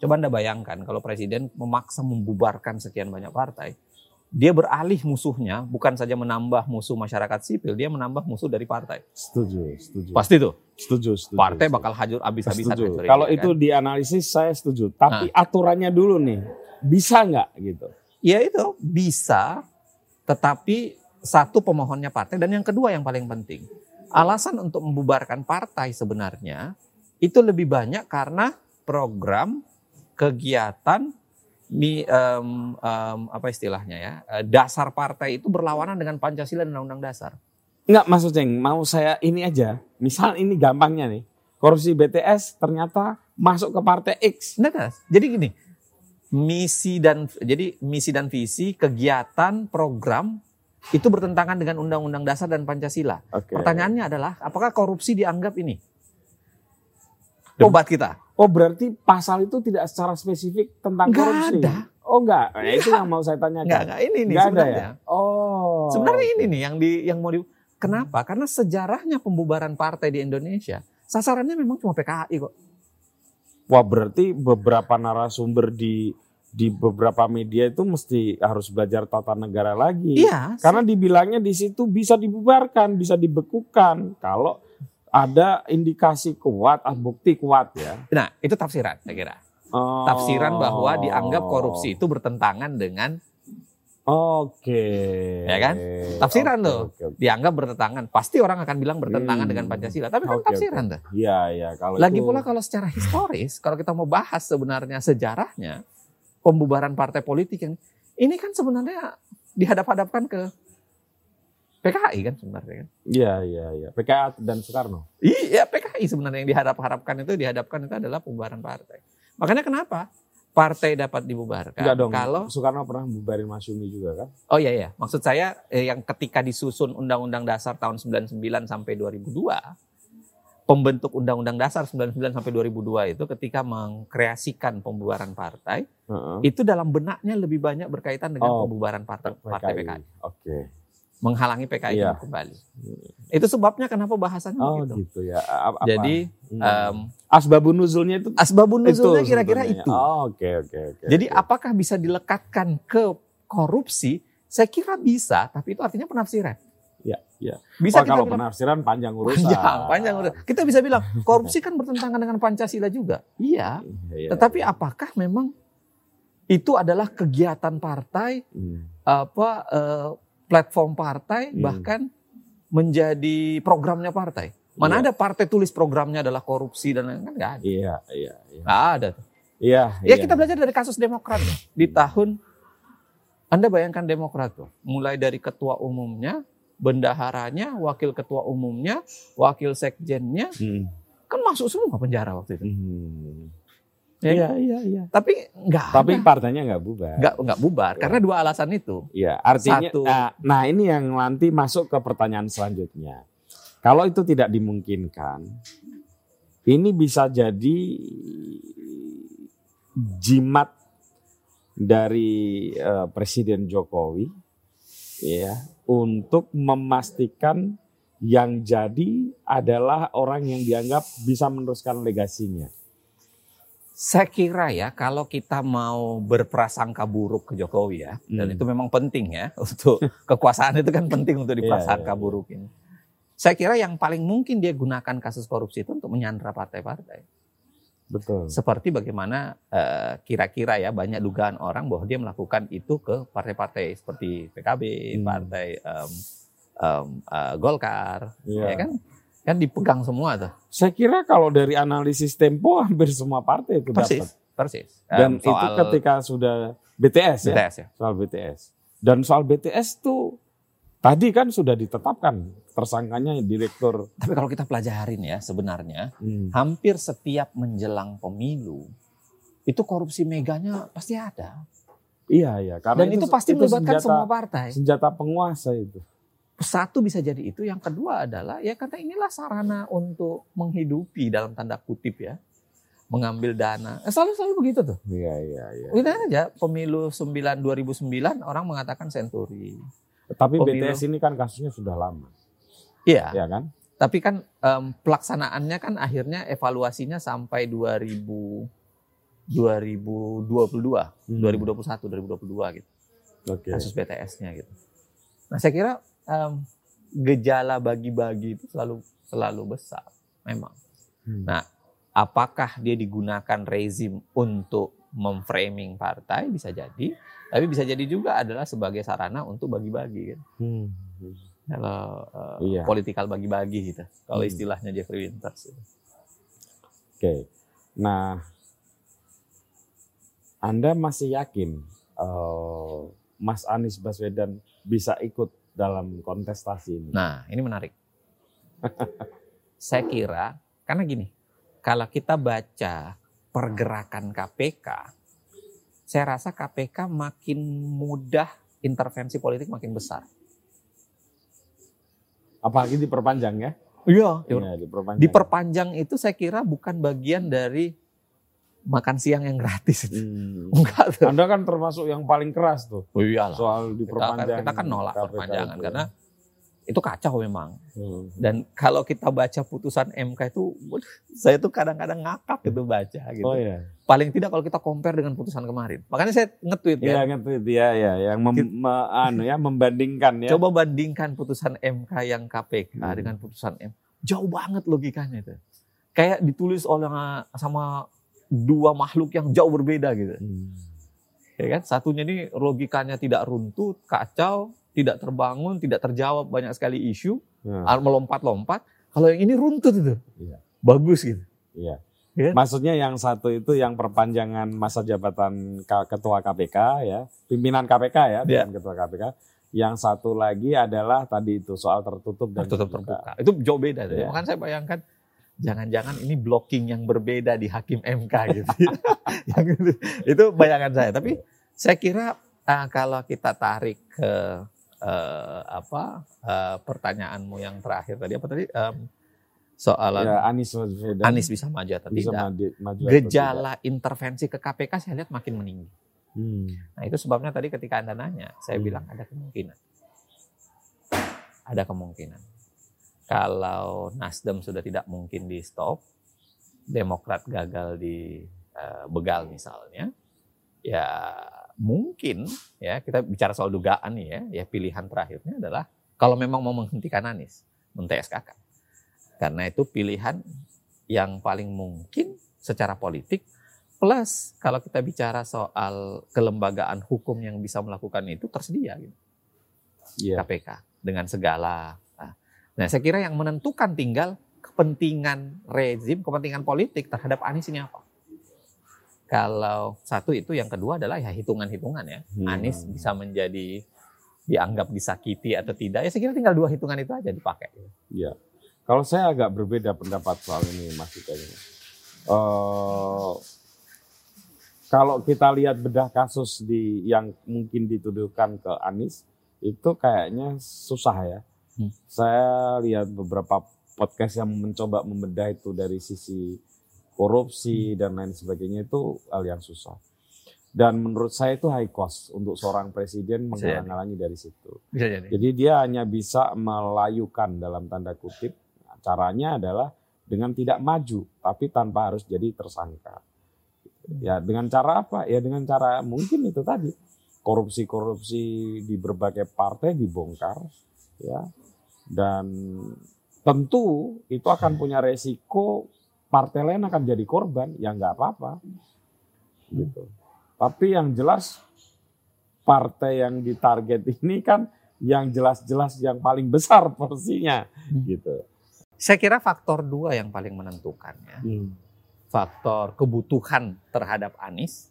Coba Anda bayangkan kalau presiden memaksa membubarkan sekian banyak partai, dia beralih musuhnya bukan saja menambah musuh masyarakat sipil, dia menambah musuh dari partai. Setuju, setuju. Pasti tuh, Setuju, setuju. partai setuju. bakal hajur habis-habisan. Setuju. Kalau dia, itu kan. dianalisis saya setuju. Tapi aturannya dulu nih, bisa nggak gitu? Ya itu bisa, tetapi satu pemohonnya partai dan yang kedua yang paling penting, alasan untuk membubarkan partai sebenarnya itu lebih banyak karena program kegiatan mi, um, um, apa istilahnya ya eh, dasar partai itu berlawanan dengan Pancasila dan Undang-Undang Dasar. Enggak maksud Ceng, mau saya ini aja. Misal ini gampangnya nih. Korupsi BTS ternyata masuk ke partai X. Nah, jadi gini, misi dan jadi misi dan visi kegiatan program itu bertentangan dengan Undang-Undang Dasar dan Pancasila. Oke. Pertanyaannya adalah apakah korupsi dianggap ini obat kita? Oh berarti pasal itu tidak secara spesifik tentang Nggak korupsi? ada. Oh enggak, Nah, itu yang mau saya tanyakan. Enggak, enggak ini nih Nggak ada sebenarnya. ya? Oh. Sebenarnya ini nih yang di yang mau di Kenapa? Karena sejarahnya pembubaran partai di Indonesia sasarannya memang cuma PKI kok. Wah berarti beberapa narasumber di di beberapa media itu mesti harus belajar tata negara lagi. Iya. Karena dibilangnya di situ bisa dibubarkan, bisa dibekukan kalau ada indikasi kuat, ah, bukti kuat ya. Nah, itu tafsiran saya kira. Oh. Tafsiran bahwa dianggap korupsi itu bertentangan dengan Oke. Ya kan? Tafsiran Oke, tuh. oke, oke. dianggap bertentangan. Pasti orang akan bilang bertentangan Hmm. dengan Pancasila, tapi kan Oke, tafsiran tuh. Iya, iya. Kalau Lagi itu- pula kalau secara historis, kalau kita mau bahas sebenarnya sejarahnya pembubaran partai politik yang ini kan sebenarnya dihadap-hadapkan ke PKI kan sebenarnya kan. Iya, iya, iya. PKA dan Soekarno. Iya PKI sebenarnya yang dihadap-hadapkan itu dihadapkan itu adalah pembubaran partai. Makanya kenapa partai dapat dibubarkan? Enggak dong. Kalau Soekarno pernah bubarin Masyumi juga kan? oh iya ya, maksud saya eh, yang ketika disusun Undang-Undang Dasar tahun 99 sampai 2002 pembentuk Undang-Undang Dasar 99 sampai 2002 itu ketika mengkreasikan pembubaran partai Heeh. itu dalam benaknya lebih banyak berkaitan dengan Oh, pembubaran partai, partai PKI, Oke. Menghalangi PKI Iya. kembali. Itu sebabnya kenapa bahasannya Oh begitu. gitu ya. Apa? Jadi Hmm. em, asbabun nuzulnya itu asbabun nuzulnya kira-kira itu. Oh, Oke oke oke. Jadi oke. apakah bisa dilekatkan ke korupsi? Saya kira bisa, tapi itu artinya penafsiran. Ya, ya. Bisa Oh, kita kalau bilang penafsiran panjang urusan. panjang, panjang udah. Kita bisa bilang korupsi kan bertentangan dengan Pancasila juga. Iya. Iya, iya. Tetapi apakah memang itu adalah kegiatan partai, Hmm. apa eh, platform partai, Hmm. bahkan menjadi programnya partai? Mana Iya. ada partai tulis programnya adalah korupsi dan lain-lain? kan nggak ada. Iya, iya, iya. Nggak ada. tuh. Iya, Ya iya. kita belajar dari kasus Demokrat di tahun Anda bayangkan Demokrat tuh, mulai dari ketua umumnya, bendaharanya, wakil ketua umumnya, wakil sekjennya, Hmm. kan masuk semua penjara waktu itu. Hmm. Ya Iya, kan? iya, iya. Tapi nggak Tapi ada. partainya nggak bubar. nggak nggak bubar Iya. karena dua alasan itu. Iya, artinya Satu. nah, nah ini yang nanti masuk ke pertanyaan selanjutnya. Kalau itu tidak dimungkinkan, ini bisa jadi jimat dari eh, Presiden Jokowi ya untuk memastikan yang jadi adalah orang yang dianggap bisa meneruskan legasinya. Saya kira ya kalau kita mau berprasangka buruk ke Jokowi ya, dan Hmm. itu memang penting ya untuk kekuasaan itu kan penting untuk Iya, diprasangka iya, iya. burukin. Saya kira yang paling mungkin dia gunakan kasus korupsi itu untuk menyandra partai-partai. Betul. Seperti bagaimana eh, kira-kira ya banyak dugaan orang bahwa dia melakukan itu ke partai-partai seperti PKB, Hmm. partai em, em, eh, Golkar, Iya. ya kan? Kan dipegang semua tuh. Saya kira kalau dari analisis Tempo hampir semua partai itu Persis, dapat. persis. Dan Em, itu ketika sudah BTS ya, BTS ya. soal BTS. Dan soal BTS tuh tadi kan sudah ditetapkan tersangkanya direktur. Tapi kalau kita pelajarin ya sebenarnya Hmm. hampir setiap menjelang pemilu itu korupsi meganya pasti ada. Iya iya. Karena Dan itu, pasti melibatkan senjata, semua partai. senjata penguasa itu. Satu bisa jadi itu, yang kedua adalah ya karena inilah sarana untuk menghidupi dalam tanda kutip ya. Mengambil dana. Eh, selalu selalu begitu tuh. Iya iya iya. Kita aja pemilu 9 2009 orang mengatakan senturi. Tapi Pemilu. BTS ini kan kasusnya sudah lama, Iya, ya kan? tapi kan em, pelaksanaannya kan akhirnya evaluasinya sampai 2000 2022, Hmm. 2021, 2022 gitu. Oke. kasus BTS-nya gitu. Nah saya kira em, gejala bagi-bagi itu selalu selalu besar, memang. Hmm. Nah, apakah dia digunakan rezim untuk memframing partai bisa jadi, tapi bisa jadi juga adalah sebagai sarana untuk bagi-bagi. Kan? Hmm. Kalau uh, Iya. politikal bagi-bagi gitu. Kalau Hmm. istilahnya Jeffrey Winters. gitu. Oke. Nah, Anda masih yakin eh, Mas Anies Baswedan bisa ikut dalam kontestasi ini? Nah, ini menarik. Saya kira karena gini, kalau kita baca pergerakan KPK, saya rasa KPK makin mudah intervensi politik makin besar. Apalagi diperpanjang ya? Iya, Iya, diperpanjang. diperpanjang itu saya kira bukan bagian dari makan siang yang gratis itu. Hmm. Enggak tuh. Anda kan termasuk yang paling keras tuh Oh iyalah. soal Kita, diperpanjang. kita kan nolak KPK perpanjangan itu. karena itu kacau memang. Hmm. Dan kalau kita baca putusan MK itu, waduh, saya tuh kadang-kadang ngakak gitu baca gitu. Oh iya. Paling tidak kalau kita compare dengan putusan kemarin. Makanya saya nge-tweet Iya ya. ngerti ya ya yang mem, me- anu ya membandingkan ya. Coba bandingkan putusan MK yang KPK Hmm. dengan putusan M. Jauh banget logikanya itu. Kayak ditulis oleh sama dua makhluk yang jauh berbeda gitu. Hmm. Ya kan? Satunya ini logikanya tidak runtuh, kacau, tidak terbangun, tidak terjawab banyak sekali isu, Nah, melompat-lompat. Kalau yang ini runtut itu. Iya. Bagus gitu. Iya. Iya. Maksudnya yang satu itu yang perpanjangan masa jabatan ketua KPK ya, pimpinan KPK ya, Iya. bukan ketua KPK. Yang satu lagi adalah tadi itu soal tertutup dan tertutup terbuka. terbuka. Itu jauh beda. Iya. Makanya saya bayangkan jangan-jangan ini blocking yang berbeda di hakim MK gitu. Yang itu, itu bayangan saya. Tapi saya kira ah, kalau kita tarik ke eh, apa eh, pertanyaanmu yang terakhir tadi apa tadi Em, soalan Ya, Anies Baswedan Anies bisa maju atau bisa tidak? maju, maju atau Gejala intervensi ke KPK saya lihat makin meninggi. tidak. Hmm. Nah itu sebabnya tadi ketika Anda nanya, saya Hmm. bilang ada kemungkinan. Ada kemungkinan. Kalau Nasdem sudah tidak mungkin di stop, Demokrat gagal di eh, begal misalnya, ya mungkin ya kita bicara soal dugaan nih ya, ya pilihan terakhirnya adalah kalau memang mau menghentikan Anies, men-TSK-kan. Karena itu pilihan yang paling mungkin secara politik Plus kalau kita bicara soal kelembagaan hukum yang bisa melakukan itu tersedia gitu, Iya. KPK dengan segala. Nah, saya kira yang menentukan tinggal kepentingan rezim, kepentingan politik terhadap Anies ini apa. Kalau satu itu, yang kedua adalah ya hitungan-hitungan ya. Hmm. Anies bisa menjadi dianggap disakiti atau tidak. Ya saya kira tinggal dua hitungan itu aja dipakai. Iya. Kalau saya agak berbeda pendapat soal ini Mas Ika ini. Eh, kalau kita lihat bedah kasus di yang mungkin dituduhkan ke Anies itu kayaknya susah ya. Hmm. Saya lihat beberapa podcast yang mencoba membedah itu dari sisi korupsi dan lain sebagainya itu hal yang susah. Dan menurut saya itu high cost untuk seorang presiden menghalang-halangi dari situ. Bisa jadi. Jadi dia hanya bisa melayukan dalam tanda kutip. Caranya adalah dengan tidak maju, tapi tanpa harus jadi tersangka. Ya dengan cara apa? Ya dengan cara mungkin itu tadi korupsi-korupsi di berbagai partai dibongkar, ya. Dan tentu itu akan punya resiko partai lain akan jadi korban, ya nggak apa-apa, gitu. Tapi yang jelas partai yang ditarget ini kan yang jelas-jelas yang paling besar porsinya Hmm. gitu. Saya kira faktor dua yang paling menentukan ya. faktor kebutuhan terhadap Anies.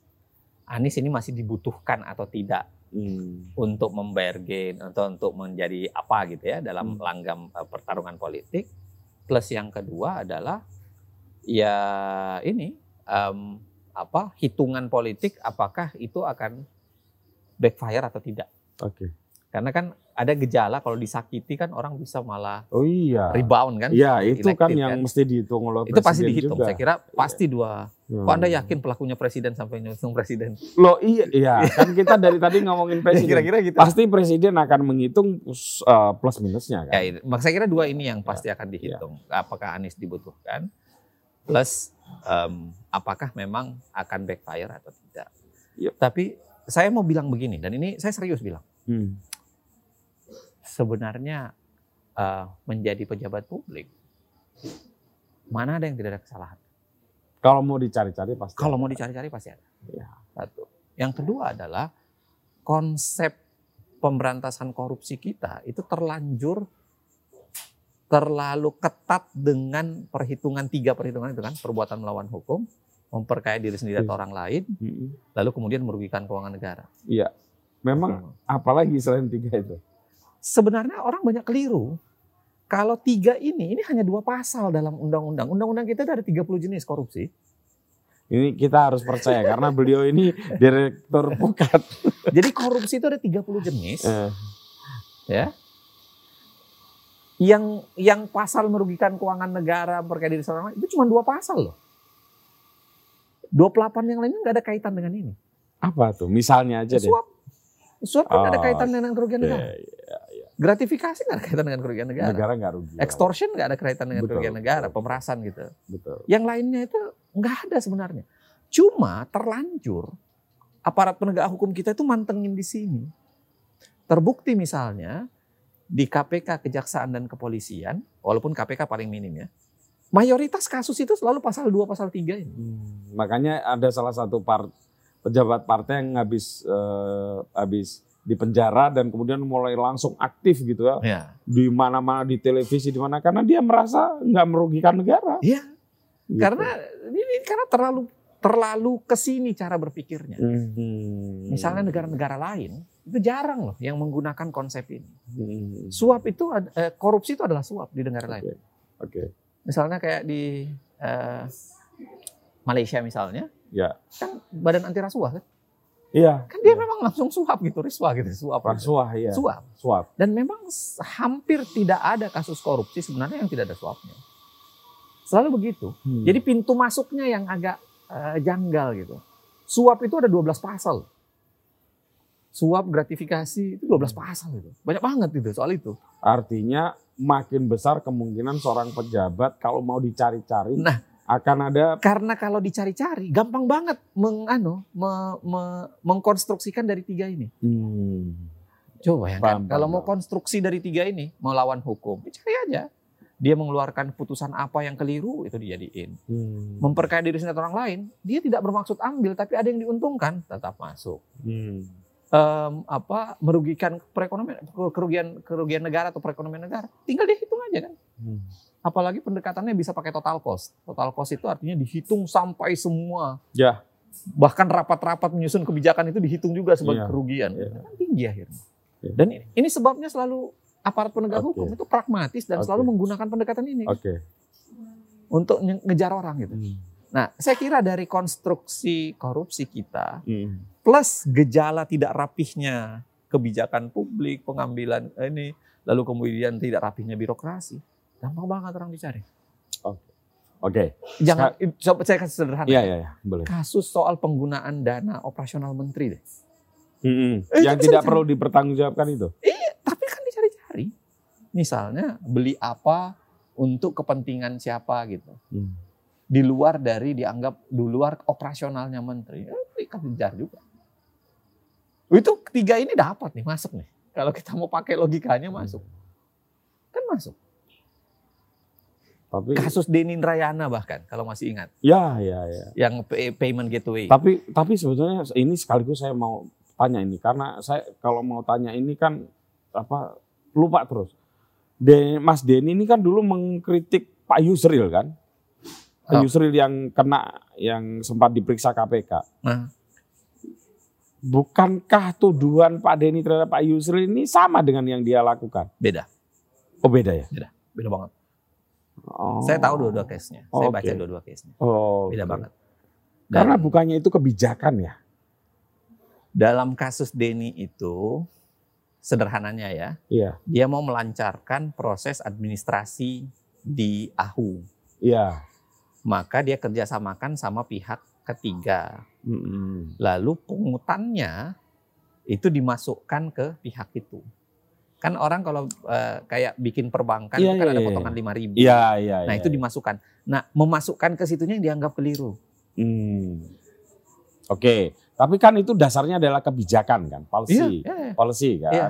Anies ini masih dibutuhkan atau tidak Hmm. untuk membayar gain atau untuk menjadi apa gitu ya dalam Hmm. langgam eh, pertarungan politik. Plus yang kedua adalah ya ini em, apa hitungan politik apakah itu akan backfire atau tidak. Oke. Karena kan ada gejala kalau disakiti kan orang bisa malah Oh iya. rebound kan. Iya, itu kan yang kan? mesti dihitung oleh Itu pasti dihitung. juga. Saya kira pasti dua. Hmm. Kok Anda yakin pelakunya presiden sampai nyusung presiden? Loh iya, iya. kan kita dari tadi ngomongin presiden. Kira-kira gitu. Pasti presiden akan menghitung uh, plus minusnya kan. Ya, saya kira dua ini yang pasti Ya. akan dihitung. Apakah Anies dibutuhkan, plus em, apakah memang akan backfire atau tidak. Yep. Tapi saya mau bilang begini, dan ini saya serius bilang. Hmm. Sebenarnya eh, menjadi pejabat publik, mana ada yang tidak ada kesalahan. Kalau mau dicari-cari pasti. Kalau ada. mau dicari-cari pasti ada. Ya. Satu. Yang kedua adalah konsep pemberantasan korupsi kita itu terlanjur terlalu ketat dengan perhitungan tiga perhitungan itu kan perbuatan melawan hukum, memperkaya diri sendiri atau Iya. orang lain, lalu kemudian merugikan keuangan negara. Iya. Memang apalagi selain tiga itu? Sebenarnya orang banyak keliru. Kalau tiga ini, ini hanya dua pasal dalam undang-undang. Undang-undang kita ada 30 jenis korupsi. Ini kita harus percaya karena beliau ini direktur pukat. Jadi korupsi itu ada 30 jenis. Eh, ya. Yang yang pasal merugikan keuangan negara, memperkaya diri seorang itu cuma dua pasal loh. 28 yang lainnya nggak ada kaitan dengan ini. apa tuh? Misalnya aja deh. Suap. Suap kan nggak ada Oh, kaitan dengan kerugian Oke, negara. Gratifikasi nggak ada kaitan dengan kerugian negara. Negara nggak rugi. Extortion nggak ada kaitan dengan Betul, kerugian negara, betul. pemerasan gitu. Betul. Yang lainnya itu nggak ada sebenarnya. Cuma terlanjur aparat penegak hukum kita itu mantengin di sini. Terbukti misalnya di KPK, Kejaksaan dan Kepolisian, walaupun KPK paling minim ya. Mayoritas kasus itu selalu pasal 2, pasal 3 ini. Hmm, makanya ada salah satu par- pejabat partai yang habis eh, habis di penjara dan kemudian mulai langsung aktif gitu ya Ya. di mana-mana di televisi di mana karena dia merasa nggak merugikan negara. Iya, Gitu. karena ini karena terlalu terlalu ke sini cara berpikirnya. Hmm. Misalnya negara-negara lain itu jarang loh yang menggunakan konsep ini. Hmm. Suap itu eh, korupsi itu adalah suap di negara lain. Oke. Oke. Misalnya kayak di eh, Malaysia misalnya, Ya. kan badan anti rasuah kan, Iya. kan dia memang langsung suap gitu, riswah gitu, suap. gitu. Rasuah ya. Suap. Suap. Dan memang hampir tidak ada kasus korupsi sebenarnya yang tidak ada suapnya. Selalu begitu. Hmm. Jadi pintu masuknya yang agak eh, janggal gitu. Suap itu ada 12 pasal. Suap gratifikasi itu 12 pasal itu. Banyak banget itu soal itu. artinya makin besar kemungkinan seorang pejabat kalau mau dicari-cari Nah. Akan ada Karena kalau dicari-cari gampang banget mengano me- me- mengkonstruksikan dari tiga ini. Hmm. Coba ya Paham, kalau mau konstruksi dari tiga ini melawan hukum, ya cari aja. Dia mengeluarkan putusan apa yang keliru itu dijadiin. Hmm. Memperkaya diri sendiri orang lain, dia tidak bermaksud ambil tapi ada yang diuntungkan tetap masuk. Hmm. Em, apa merugikan perekonomian kerugian kerugian negara atau perekonomian negara, tinggal dihitung aja kan. Hmm. Apalagi pendekatannya bisa pakai total cost. Total cost itu artinya dihitung sampai semua. Ya. Bahkan rapat-rapat menyusun kebijakan itu dihitung juga sebagai Iya. kerugian. Iya. Kan tinggi akhirnya. Iya. Dan ini, sebabnya selalu aparat penegak Oke. hukum itu pragmatis dan Oke. selalu menggunakan pendekatan ini Oke. untuk nge- ngejar orang gitu. Hmm. Nah, saya kira dari konstruksi korupsi kita Hmm. plus gejala tidak rapihnya kebijakan publik, pengambilan ini, lalu kemudian tidak rapihnya birokrasi, gampang banget orang dicari. Oke. Jangan, coba saya kasih sederhana. Iya iya iya, boleh. Kasus soal penggunaan dana operasional menteri deh. Hmm. Eh, Yang itu tidak perlu dipertanggungjawabkan itu. Tapi kan dicari-cari. Misalnya beli apa untuk kepentingan siapa gitu. Hmm. Di luar dari dianggap di luar operasionalnya menteri. Eh, kan dikejar juga. Itu ketiga ini dapat nih, masuk nih. Kalau kita mau pakai logikanya masuk. Kan masuk. Tapi Kasus Denin Rayana bahkan kalau masih ingat. ya ya ya. Yang pay- payment gateway. Tapi tapi sebetulnya ini sekaligus saya mau tanya ini karena saya kalau mau tanya ini kan apa lupa terus. De, Mas Denny ini kan dulu mengkritik Pak Yusril kan? Pak Oh. Yusril yang kena yang sempat diperiksa KPK. Nah, Bukankah tuduhan Pak Denny terhadap Pak Yusril ini sama dengan yang dia lakukan? beda. Oh beda ya? Beda banget. Oh. Saya tahu dua-dua case-nya. Saya Oke. baca dua-dua case-nya. Oh, Beda oke. banget. Dan Karena bukannya itu kebijakan ya? dalam kasus Denny itu sederhananya ya, Iya, dia mau melancarkan proses administrasi di AHU. iya. Maka dia kerjasamakan sama pihak ketiga. Mm-mm. Lalu pungutannya itu dimasukkan ke pihak itu. Kan orang kalau eh, kayak bikin perbankan Iya, itu kan iya, ada iya. potongan 5 ribu. Iya, iya. Nah iya, itu iya. dimasukkan. Nah memasukkan ke situnya yang dianggap keliru. Hmm. Oke, tapi kan itu dasarnya adalah kebijakan kan, policy, Iya, iya. policy kan. Iya.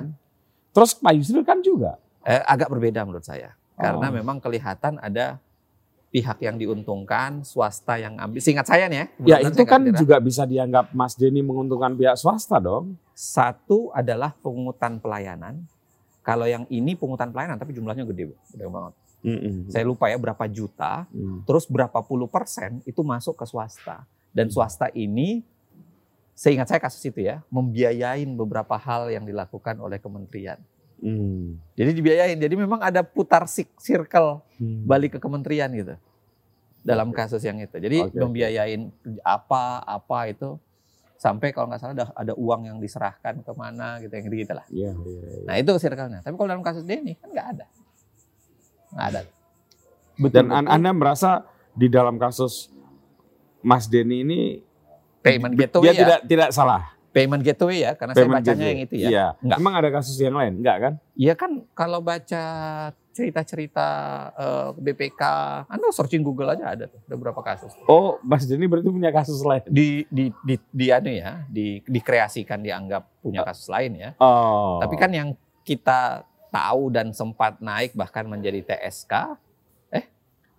Terus Pak Yusril kan juga. Eh, agak berbeda menurut saya. Karena Oh. memang kelihatan ada pihak yang diuntungkan, swasta yang ambil. Singkat saya nih ya. Ya itu kan keliru. juga bisa dianggap Mas Denny menguntungkan pihak swasta dong. Satu adalah pungutan pelayanan. Kalau yang ini pungutan pelayanan tapi jumlahnya gede, gede banget. Mm-mm. Saya lupa ya berapa juta, Mm. terus berapa puluh persen itu masuk ke swasta. Dan swasta ini, seingat saya kasus itu ya, membiayain beberapa hal yang dilakukan oleh kementerian. Mm. Jadi dibiayain, jadi memang ada putar sik- circle Mm. balik ke kementerian gitu. Dalam kasus yang itu. Jadi oke. membiayain apa-apa itu, sampai kalau nggak salah ada, ada uang yang diserahkan ke mana gitu, yang gitu lah. Iya, iya, iya. Nah itu circle-nya. Tapi kalau dalam kasus Denny kan nggak ada. Nggak ada. Dan an- Anda merasa di dalam kasus Mas Denny ini payment dia gateway ya. tidak tidak salah. Payment gateway ya, karena Payment saya bacanya gateway. yang itu ya. Iya. Enggak. Emang ada kasus yang lain? Enggak kan? Iya kan kalau baca cerita-cerita eh, BPK, Anda searching Google aja ada tuh, ada beberapa kasus. Oh, Mas Denny berarti punya kasus lain. Di di di, di anu ya, di dikreasikan dianggap punya kasus lain ya. Oh. Tapi kan yang kita tahu dan sempat naik bahkan menjadi TSK, eh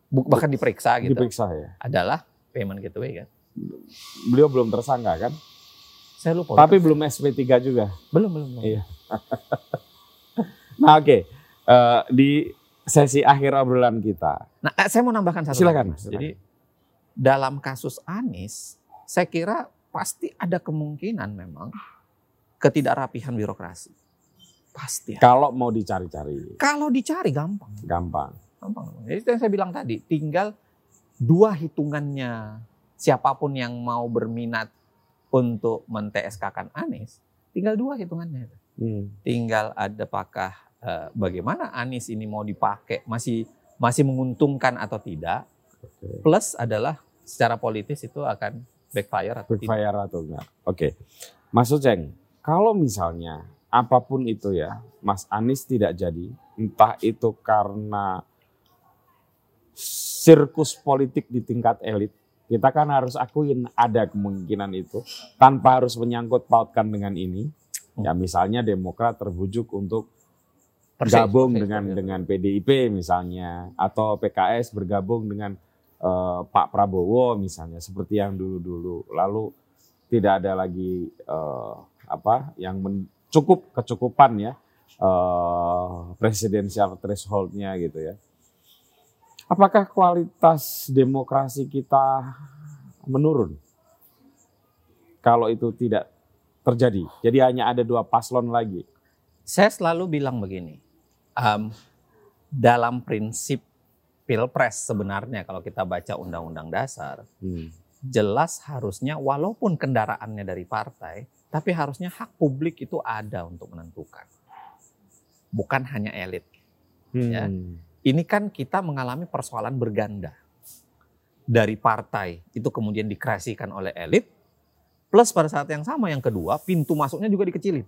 bahkan diperiksa gitu, diperiksa ya. adalah payment gateway kan. Beliau belum tersangka kan? Saya lupa. Tapi belum SP3 juga. belum belum. belum. Iya. Nah, oke. Eh, di sesi akhir obrolan kita. Nah, eh, saya mau nambahkan satu. Silakan, lagi. Jadi dalam kasus Anies, saya kira pasti ada kemungkinan memang ketidakrapihan birokrasi. Pasti. Kalau mau dicari-cari, Kalau dicari gampang, gampang. gampang. Jadi yang saya bilang tadi, tinggal dua hitungannya siapa pun yang mau berminat untuk men-TSK-kan Anies, tinggal dua hitungannya. Hmm. Tinggal ada apakah eh, bagaimana Anies ini mau dipakai masih masih menguntungkan atau tidak. Plus adalah secara politis itu akan backfire atau tidak. Backfire atau enggak? Oke. Mas Uceng, kalau misalnya apa pun itu ya, Mas Anies tidak jadi, entah itu karena sirkus politik di tingkat elit, kita kan harus akuin ada kemungkinan itu tanpa harus menyangkut pautkan dengan ini. Ya misalnya Demokrat terbujuk untuk Persis, gabung persis, dengan persis. dengan PDIP misalnya atau PKS bergabung dengan eh, Pak Prabowo misalnya seperti yang dulu-dulu. Lalu tidak ada lagi eh, apa yang men- cukup kecukupan ya eh, presidensial thresholdnya gitu ya. Apakah kualitas demokrasi kita menurun? Kalau itu tidak terjadi jadi hanya ada dua paslon lagi. Saya selalu bilang begini, em, dalam prinsip pilpres sebenarnya kalau kita baca undang-undang dasar, Hmm. jelas harusnya walaupun kendaraannya dari partai, tapi harusnya hak publik itu ada untuk menentukan. Bukan hanya elit. Ya. Hmm. Ini kan kita mengalami persoalan berganda. Dari partai itu kemudian dikreasikan oleh elit, plus pada saat yang sama yang kedua, pintu masuknya juga dikecilin.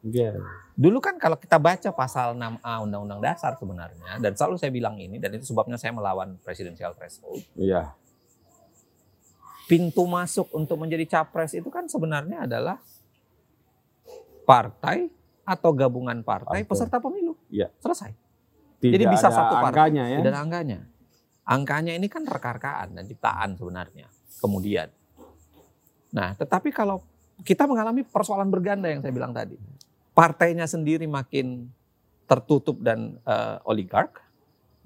Iya. Dulu kan kalau kita baca pasal 6A Undang-Undang Dasar sebenarnya, dan selalu saya bilang ini, dan itu sebabnya saya melawan presidensial threshold. Iya. Pintu masuk untuk menjadi capres itu kan sebenarnya adalah partai atau gabungan partai Partai. peserta pemilu. Iya. Selesai. Tidak Jadi bisa satu partai. angkanya ya. Tidak ada angkanya. Angkanya ini kan rekarkaan dan ciptaan sebenarnya. Kemudian. Nah, tetapi kalau kita mengalami persoalan berganda yang saya bilang tadi. Partainya sendiri makin tertutup dan eh, oligark,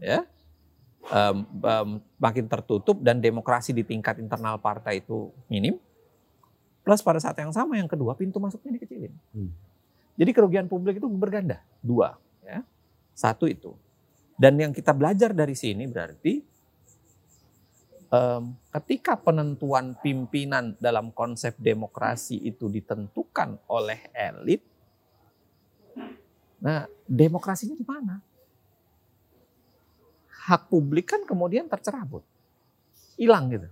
ya, Em, em, makin tertutup dan demokrasi di tingkat internal partai itu minim. Plus pada saat yang sama yang kedua pintu masuknya dikecilin. Hmm. Jadi kerugian publik itu berganda dua, ya. Satu itu. Dan yang kita belajar dari sini berarti em, ketika penentuan pimpinan dalam konsep demokrasi itu ditentukan oleh elit, nah demokrasinya di mana? Hak publik kan kemudian tercerabut, hilang gitu.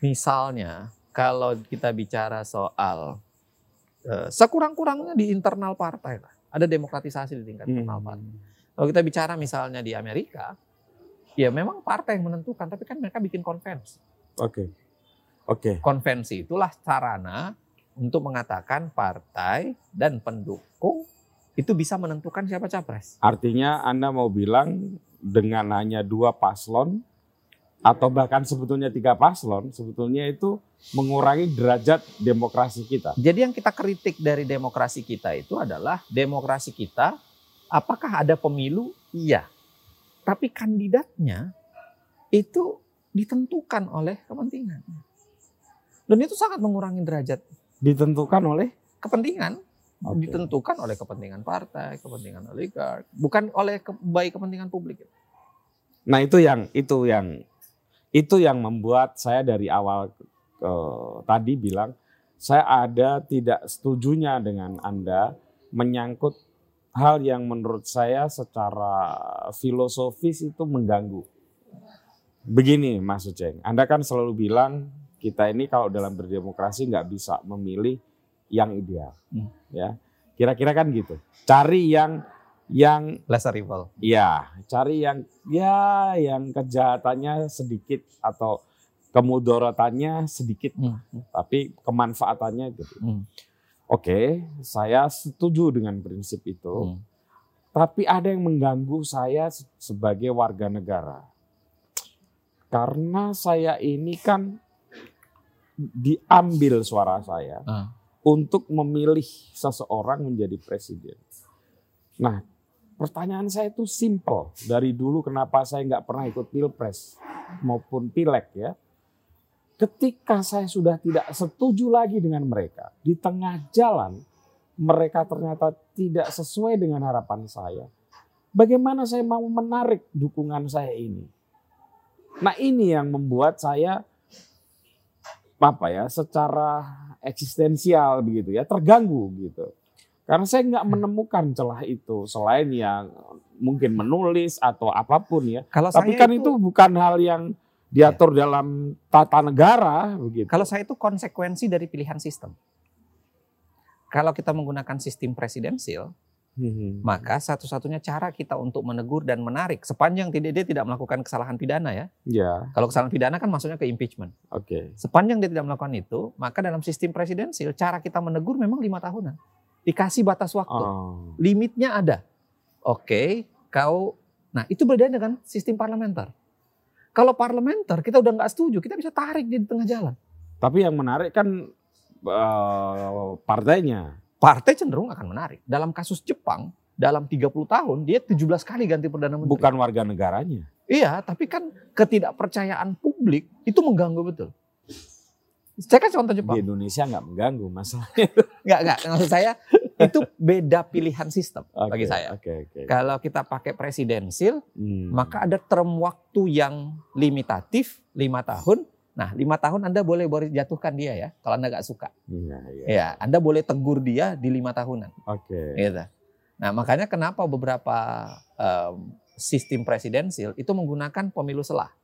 Misalnya kalau kita bicara soal eh, sekurang-kurangnya di internal partai lah, ada demokratisasi di tingkat internal Hmm. partai. Kalau kita bicara misalnya di Amerika, ya memang partai yang menentukan, tapi kan mereka bikin konvensi. Oke. Oke. Konvensi itulah sarana untuk mengatakan partai dan pendukung itu bisa menentukan siapa capres. Artinya Anda mau bilang dengan hanya dua paslon atau bahkan sebetulnya tiga paslon, sebetulnya itu mengurangi derajat demokrasi kita. Jadi yang kita kritik dari demokrasi kita itu adalah demokrasi kita apakah ada pemilu? Iya. Tapi kandidatnya itu ditentukan oleh kepentingan. Dan itu sangat mengurangi derajat Ditentukan oleh kepentingan. Oke. Ditentukan oleh kepentingan partai, kepentingan oligark, bukan oleh ke, baik kepentingan publik. Nah itu yang itu yang itu yang membuat saya dari awal eh, tadi bilang saya ada tidak setujunya dengan anda menyangkut hal yang menurut saya secara filosofis itu mengganggu. Begini Mas Uceng, Anda kan selalu bilang kita ini kalau dalam berdemokrasi nggak bisa memilih yang ideal, Hmm. ya. Kira-kira kan gitu. Cari yang yang Lesser evil. Ya, cari yang ya yang kejahatannya sedikit atau kemudorotannya sedikit, Hmm. tapi kemanfaatannya gitu. Hmm. Oke, saya setuju dengan prinsip itu, Hmm. tapi ada yang mengganggu saya se- sebagai warga negara. Karena saya ini kan diambil suara saya Ah. untuk memilih seseorang menjadi presiden. Nah, pertanyaan saya itu simple. Dari dulu kenapa saya nggak pernah ikut pilpres maupun pileg ya. Ketika saya sudah tidak setuju lagi dengan mereka, di tengah jalan mereka ternyata tidak sesuai dengan harapan saya. Bagaimana saya mau menarik dukungan saya ini? Nah ini yang membuat saya apa ya secara eksistensial begitu ya terganggu gitu. Karena saya nggak menemukan celah itu selain yang mungkin menulis atau apa pun ya. Kalau Tapi kan itu, bukan hal yang diatur dalam tata negara begitu. Kalau saya itu konsekuensi dari pilihan sistem. Kalau kita menggunakan sistem presidensil, Hmm. maka satu-satunya cara kita untuk menegur dan menarik sepanjang tidak dia tidak melakukan kesalahan pidana ya. ya, Kalau kesalahan pidana kan maksudnya ke impeachment. oke. Sepanjang dia tidak melakukan itu, maka dalam sistem presidensil cara kita menegur memang lima tahunan. Dikasih batas waktu. Oh. Limitnya ada. Oke, kau. Nah itu beda dengan sistem parlementer. Kalau parlementer kita udah nggak setuju, kita bisa tarik dia di tengah jalan. Tapi yang menarik kan eh, partainya. Partai cenderung akan menarik. Dalam kasus Jepang, dalam 30 tahun dia 17 kali ganti perdana menteri. bukan warga negaranya. Iya, tapi kan ketidakpercayaan publik itu mengganggu betul. Saya kasih contoh Di Jepang. Indonesia nggak mengganggu masalah. Enggak, enggak. Maksud saya itu beda pilihan sistem bagi Oke, saya. Oke, oke. Kalau kita pakai presidensil, Hmm. maka ada term waktu yang limitatif, lima tahun. Nah, lima tahun Anda boleh boleh jatuhkan dia ya, kalau Anda nggak suka. Iya, iya. Ya, Anda boleh tegur dia di lima tahunan. Oke. Gitu. Nah, makanya kenapa beberapa em, sistem presidensil itu menggunakan pemilu selah.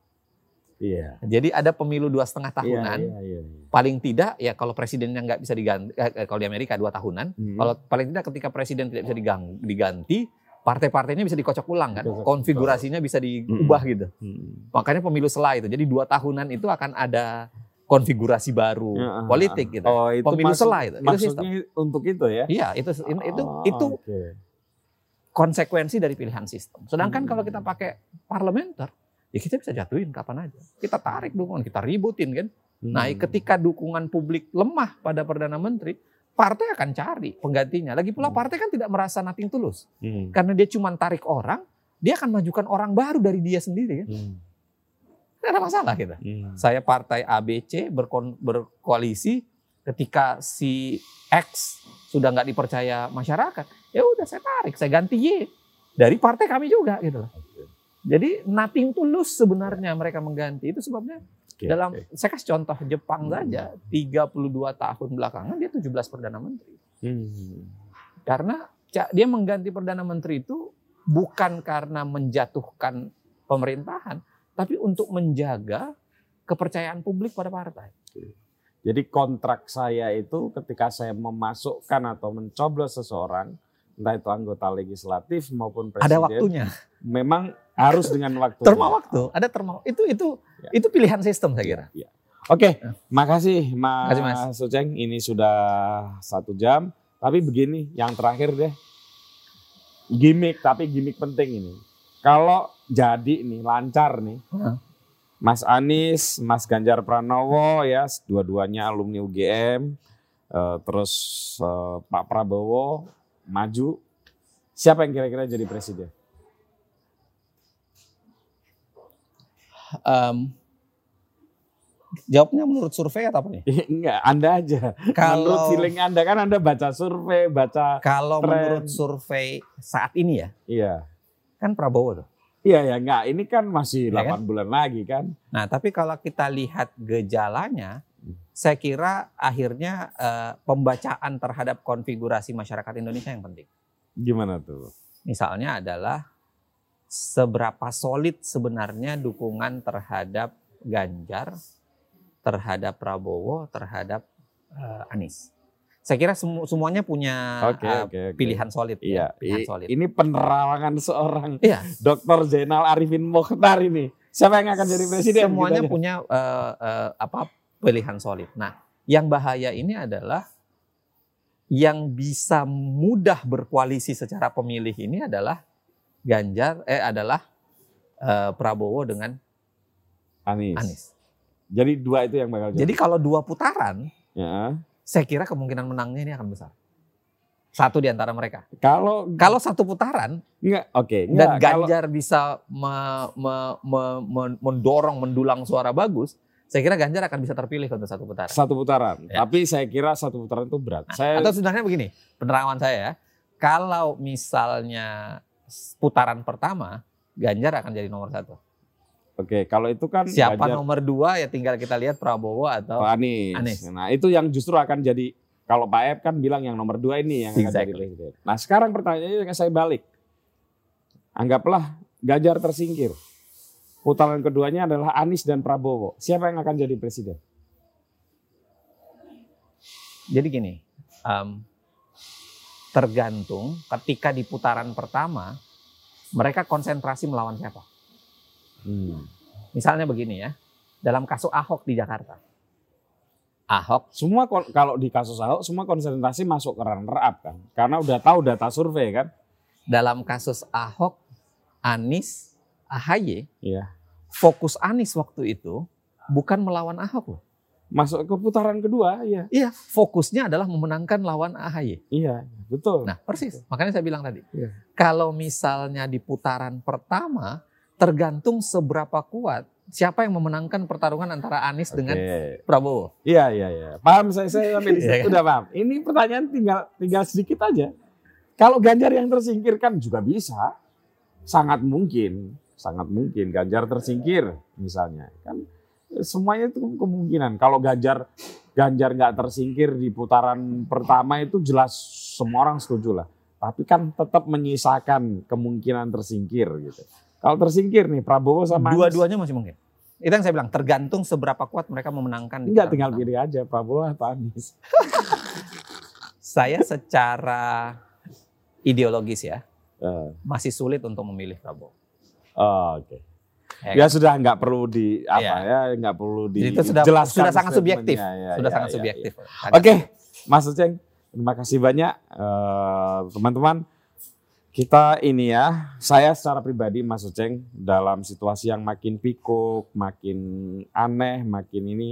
Iya. Jadi ada pemilu dua setengah tahunan. Iya, iya, iya. Paling tidak ya kalau presidennya nggak bisa diganti, eh, kalau di Amerika dua tahunan. Hmm. Kalau paling tidak ketika presiden tidak bisa diganti, partai-partainya bisa dikocok ulang kan, konfigurasinya bisa diubah gitu. Hmm. Makanya pemilu selah itu. Jadi dua tahunan itu akan ada konfigurasi baru Ya, ah, politik gitu. Oh, itu Pemilu maksud- selah itu. Itu sistem. Untuk itu ya? Iya, itu itu Oh, itu oke. konsekuensi dari pilihan sistem. Sedangkan Hmm. kalau kita pakai parlementer, ya kita bisa jatuhin kapan aja. Kita tarik dukungan, kita ributin kan. Nah, Hmm. ketika dukungan publik lemah pada perdana menteri, partai akan cari penggantinya. Lagi pula Hmm. partai kan tidak merasa nothing tulus. Hmm. Karena dia cuma tarik orang, dia akan majukan orang baru dari dia sendiri kan. Hmm. Tidak ada masalah kita. Hmm. Saya partai ABC berkon- berkoalisi ketika si X sudah nggak dipercaya masyarakat, ya udah saya tarik, saya ganti Y dari partai kami juga gitu loh. Jadi nothing tulus sebenarnya mereka mengganti. Itu sebabnya Oke, dalam oke. saya kasih contoh Jepang Hmm. saja 32 tahun belakangan dia 17 perdana menteri. Hmm. Karena dia mengganti perdana menteri itu bukan karena menjatuhkan pemerintahan, tapi untuk menjaga kepercayaan publik pada partai. Jadi kontrak saya itu ketika saya memasukkan atau mencoblos seseorang, entah itu anggota legislatif maupun presiden, Ada waktunya. memang harus dengan waktu. Terma waktu, ada terma. Itu itu Ya. itu pilihan sistem saya kira. Ya. Oke, makasih Mas, Makasih, Mas. Suceng. Ini sudah satu jam. Tapi begini, yang terakhir deh, gimmick tapi gimmick penting ini. Kalau jadi nih lancar nih. Mas Anies, Mas Ganjar Pranowo ya, dua-duanya alumni UGM. Eh, terus eh, Pak Prabowo maju. Siapa yang kira-kira jadi presiden? Em, jawabnya menurut survei atau apa nih? Enggak, Anda aja. Menurut Kalau feeling Anda kan Anda baca survei, baca kalau tren. menurut survei saat ini ya, iya. kan Prabowo tuh. Iya ya enggak, ini kan masih Iya 8 bulan lagi kan. Nah, tapi kalau kita lihat gejalanya, saya kira akhirnya eh, pembacaan terhadap konfigurasi masyarakat Indonesia yang penting. Gimana tuh? Misalnya adalah seberapa solid sebenarnya dukungan terhadap Ganjar, terhadap Prabowo, terhadap eh, Anies. Saya kira semu- semuanya punya Oke, eh, oke, oke. pilihan solid. Iya, ya, pilihan solid. ini penerawangan seorang Iya, Dr. Zainal Arifin Mokhtar ini. Siapa yang akan jadi presiden? semuanya Gitu punya eh, eh, apa pilihan solid. Nah, yang bahaya ini adalah yang bisa mudah berkoalisi secara pemilih ini adalah Ganjar eh adalah eh, Prabowo dengan Anies. Anies. Jadi dua itu yang bakal jadi. Jadi kalau dua putaran, Ya. saya kira kemungkinan menangnya ini akan besar. Satu di antara mereka. Kalau Kalau satu putaran enggak oke, dan enggak kalau Ganjar bisa me- me- me- me- mendorong mendulang suara bagus, saya kira Ganjar akan bisa terpilih untuk satu putaran. satu putaran. Ya. Tapi saya kira satu putaran itu berat. Saya Atau sebenarnya begini, penerawangan saya ya, kalau misalnya putaran pertama, Ganjar akan jadi nomor satu. oke, kalau itu kan Siapa Ganjar nomor dua ya tinggal kita lihat Prabowo atau Pak Anies. Anies. Nah, itu yang justru akan jadi kalau Pak Ep kan bilang yang nomor dua ini yang akan jadi Exactly. presiden. Nah, sekarang pertanyaannya saya balik. Anggaplah Ganjar tersingkir. Putaran keduanya adalah Anies dan Prabowo. Siapa yang akan jadi presiden? Jadi gini, em, tergantung ketika di putaran pertama mereka konsentrasi melawan siapa. Hmm. Misalnya begini ya, dalam kasus Ahok di Jakarta. Ahok Semua kalau di kasus Ahok semua konsentrasi masuk ke runner up kan. Karena udah tahu data survei kan. dalam kasus Ahok, Anies, AHY, Iya. fokus Anies waktu itu bukan melawan Ahok loh. Masuk ke putaran kedua, iya. Iya, fokusnya adalah memenangkan lawan AHY. Iya, betul. Nah, persis. Makanya saya bilang tadi, Iya. kalau misalnya di putaran pertama tergantung seberapa kuat siapa yang memenangkan pertarungan antara Anies dengan Oke. Prabowo. Iya, iya, iya. Paham saya saya sampai di situ Iya kan? udah paham. Ini pertanyaan tinggal tinggal sedikit aja. Kalau Ganjar yang tersingkirkan juga bisa. Sangat mungkin, sangat mungkin Ganjar tersingkir misalnya. Kan semuanya itu kemungkinan. Kalau Ganjar Ganjar nggak tersingkir di putaran pertama itu jelas semua orang setuju lah. Tapi kan tetap menyisakan kemungkinan tersingkir gitu. Kalau tersingkir nih Prabowo sama Dua-duanya masih mungkin. Itu yang saya bilang, tergantung seberapa kuat mereka memenangkan. putaran tinggal pilih aja Prabowo atau Anies. Saya secara ideologis ya, Eh, masih sulit untuk memilih Prabowo. Oh, Oke. Ya Ya sudah nggak perlu di apa Iya. ya nggak perlu Jadi itu sudah sudah sangat subjektif. statementnya. Ya, Sudah ya, sangat ya, subjektif. ya. Oke, Mas Uceng, terima kasih banyak Eh, teman-teman. Kita ini ya, saya secara pribadi Mas Uceng dalam situasi yang makin pikuk, makin aneh, makin ini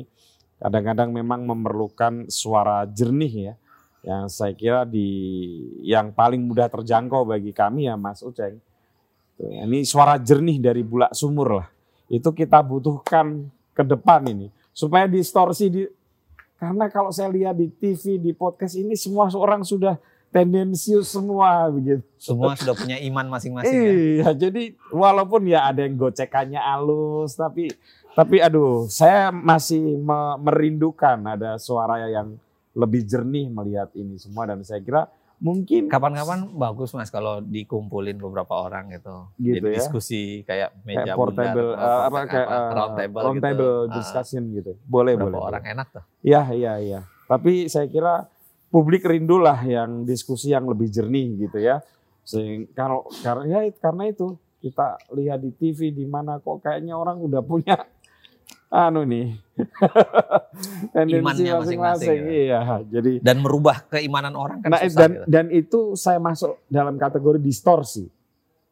kadang-kadang memang memerlukan suara jernih ya. Yang saya kira di yang paling mudah terjangkau bagi kami ya Mas Uceng. Tuh, Ini suara jernih dari bulak sumur lah. Itu kita butuhkan ke depan ini supaya distorsi di karena kalau saya lihat di TV di podcast ini semua orang sudah tendensius semua begitu. Semua sudah punya iman masing-masing ya. Iya, jadi walaupun ya ada yang gocekannya halus, tapi tapi aduh, saya masih me- merindukan ada suara yang lebih jernih melihat ini semua dan saya kira mungkin Kapan-kapan bagus mas kalau dikumpulin beberapa orang gitu, Gitu Jadi ya. diskusi kayak meja kayak portable bundar, eh, apa kayak eh, round table, round gitu. table Ah, discussion gitu. Boleh, berapa boleh. orang enak tuh. Iya, iya, iya. Tapi saya kira publik rindulah yang diskusi yang lebih jernih gitu ya. Sehingga kalau karena ya, karena itu kita lihat di TV di mana kok kayaknya orang udah punya anu nih. tendensi Imannya masing-masing, ya. Iya, jadi Dan merubah keimanan orang kan nah, susah dan gitu. dan itu saya masuk dalam kategori distorsi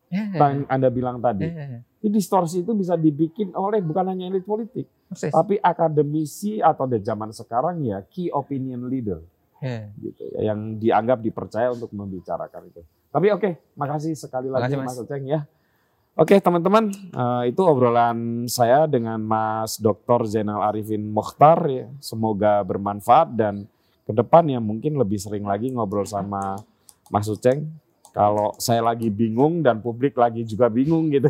ya, yang Anda bilang tadi. ya, ya. Ini distorsi itu bisa dibikin oleh bukan hanya elit politik, Persis. tapi akademisi atau di zaman sekarang ya key opinion leader Ya. gitu ya, yang dianggap dipercaya untuk membicarakan itu. Tapi oke, makasih sekali lagi Makasih, Mas Mas. Uceng ya. Oke teman-teman, eh, itu obrolan saya dengan Mas Dr. Zainal Arifin Mokhtar ya. Semoga bermanfaat dan ke depan ya mungkin lebih sering lagi ngobrol sama Mas Uceng. Kalau saya lagi bingung dan publik lagi juga bingung gitu.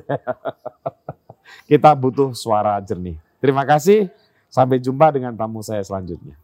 Kita butuh suara jernih. Terima kasih. Sampai jumpa dengan tamu saya selanjutnya.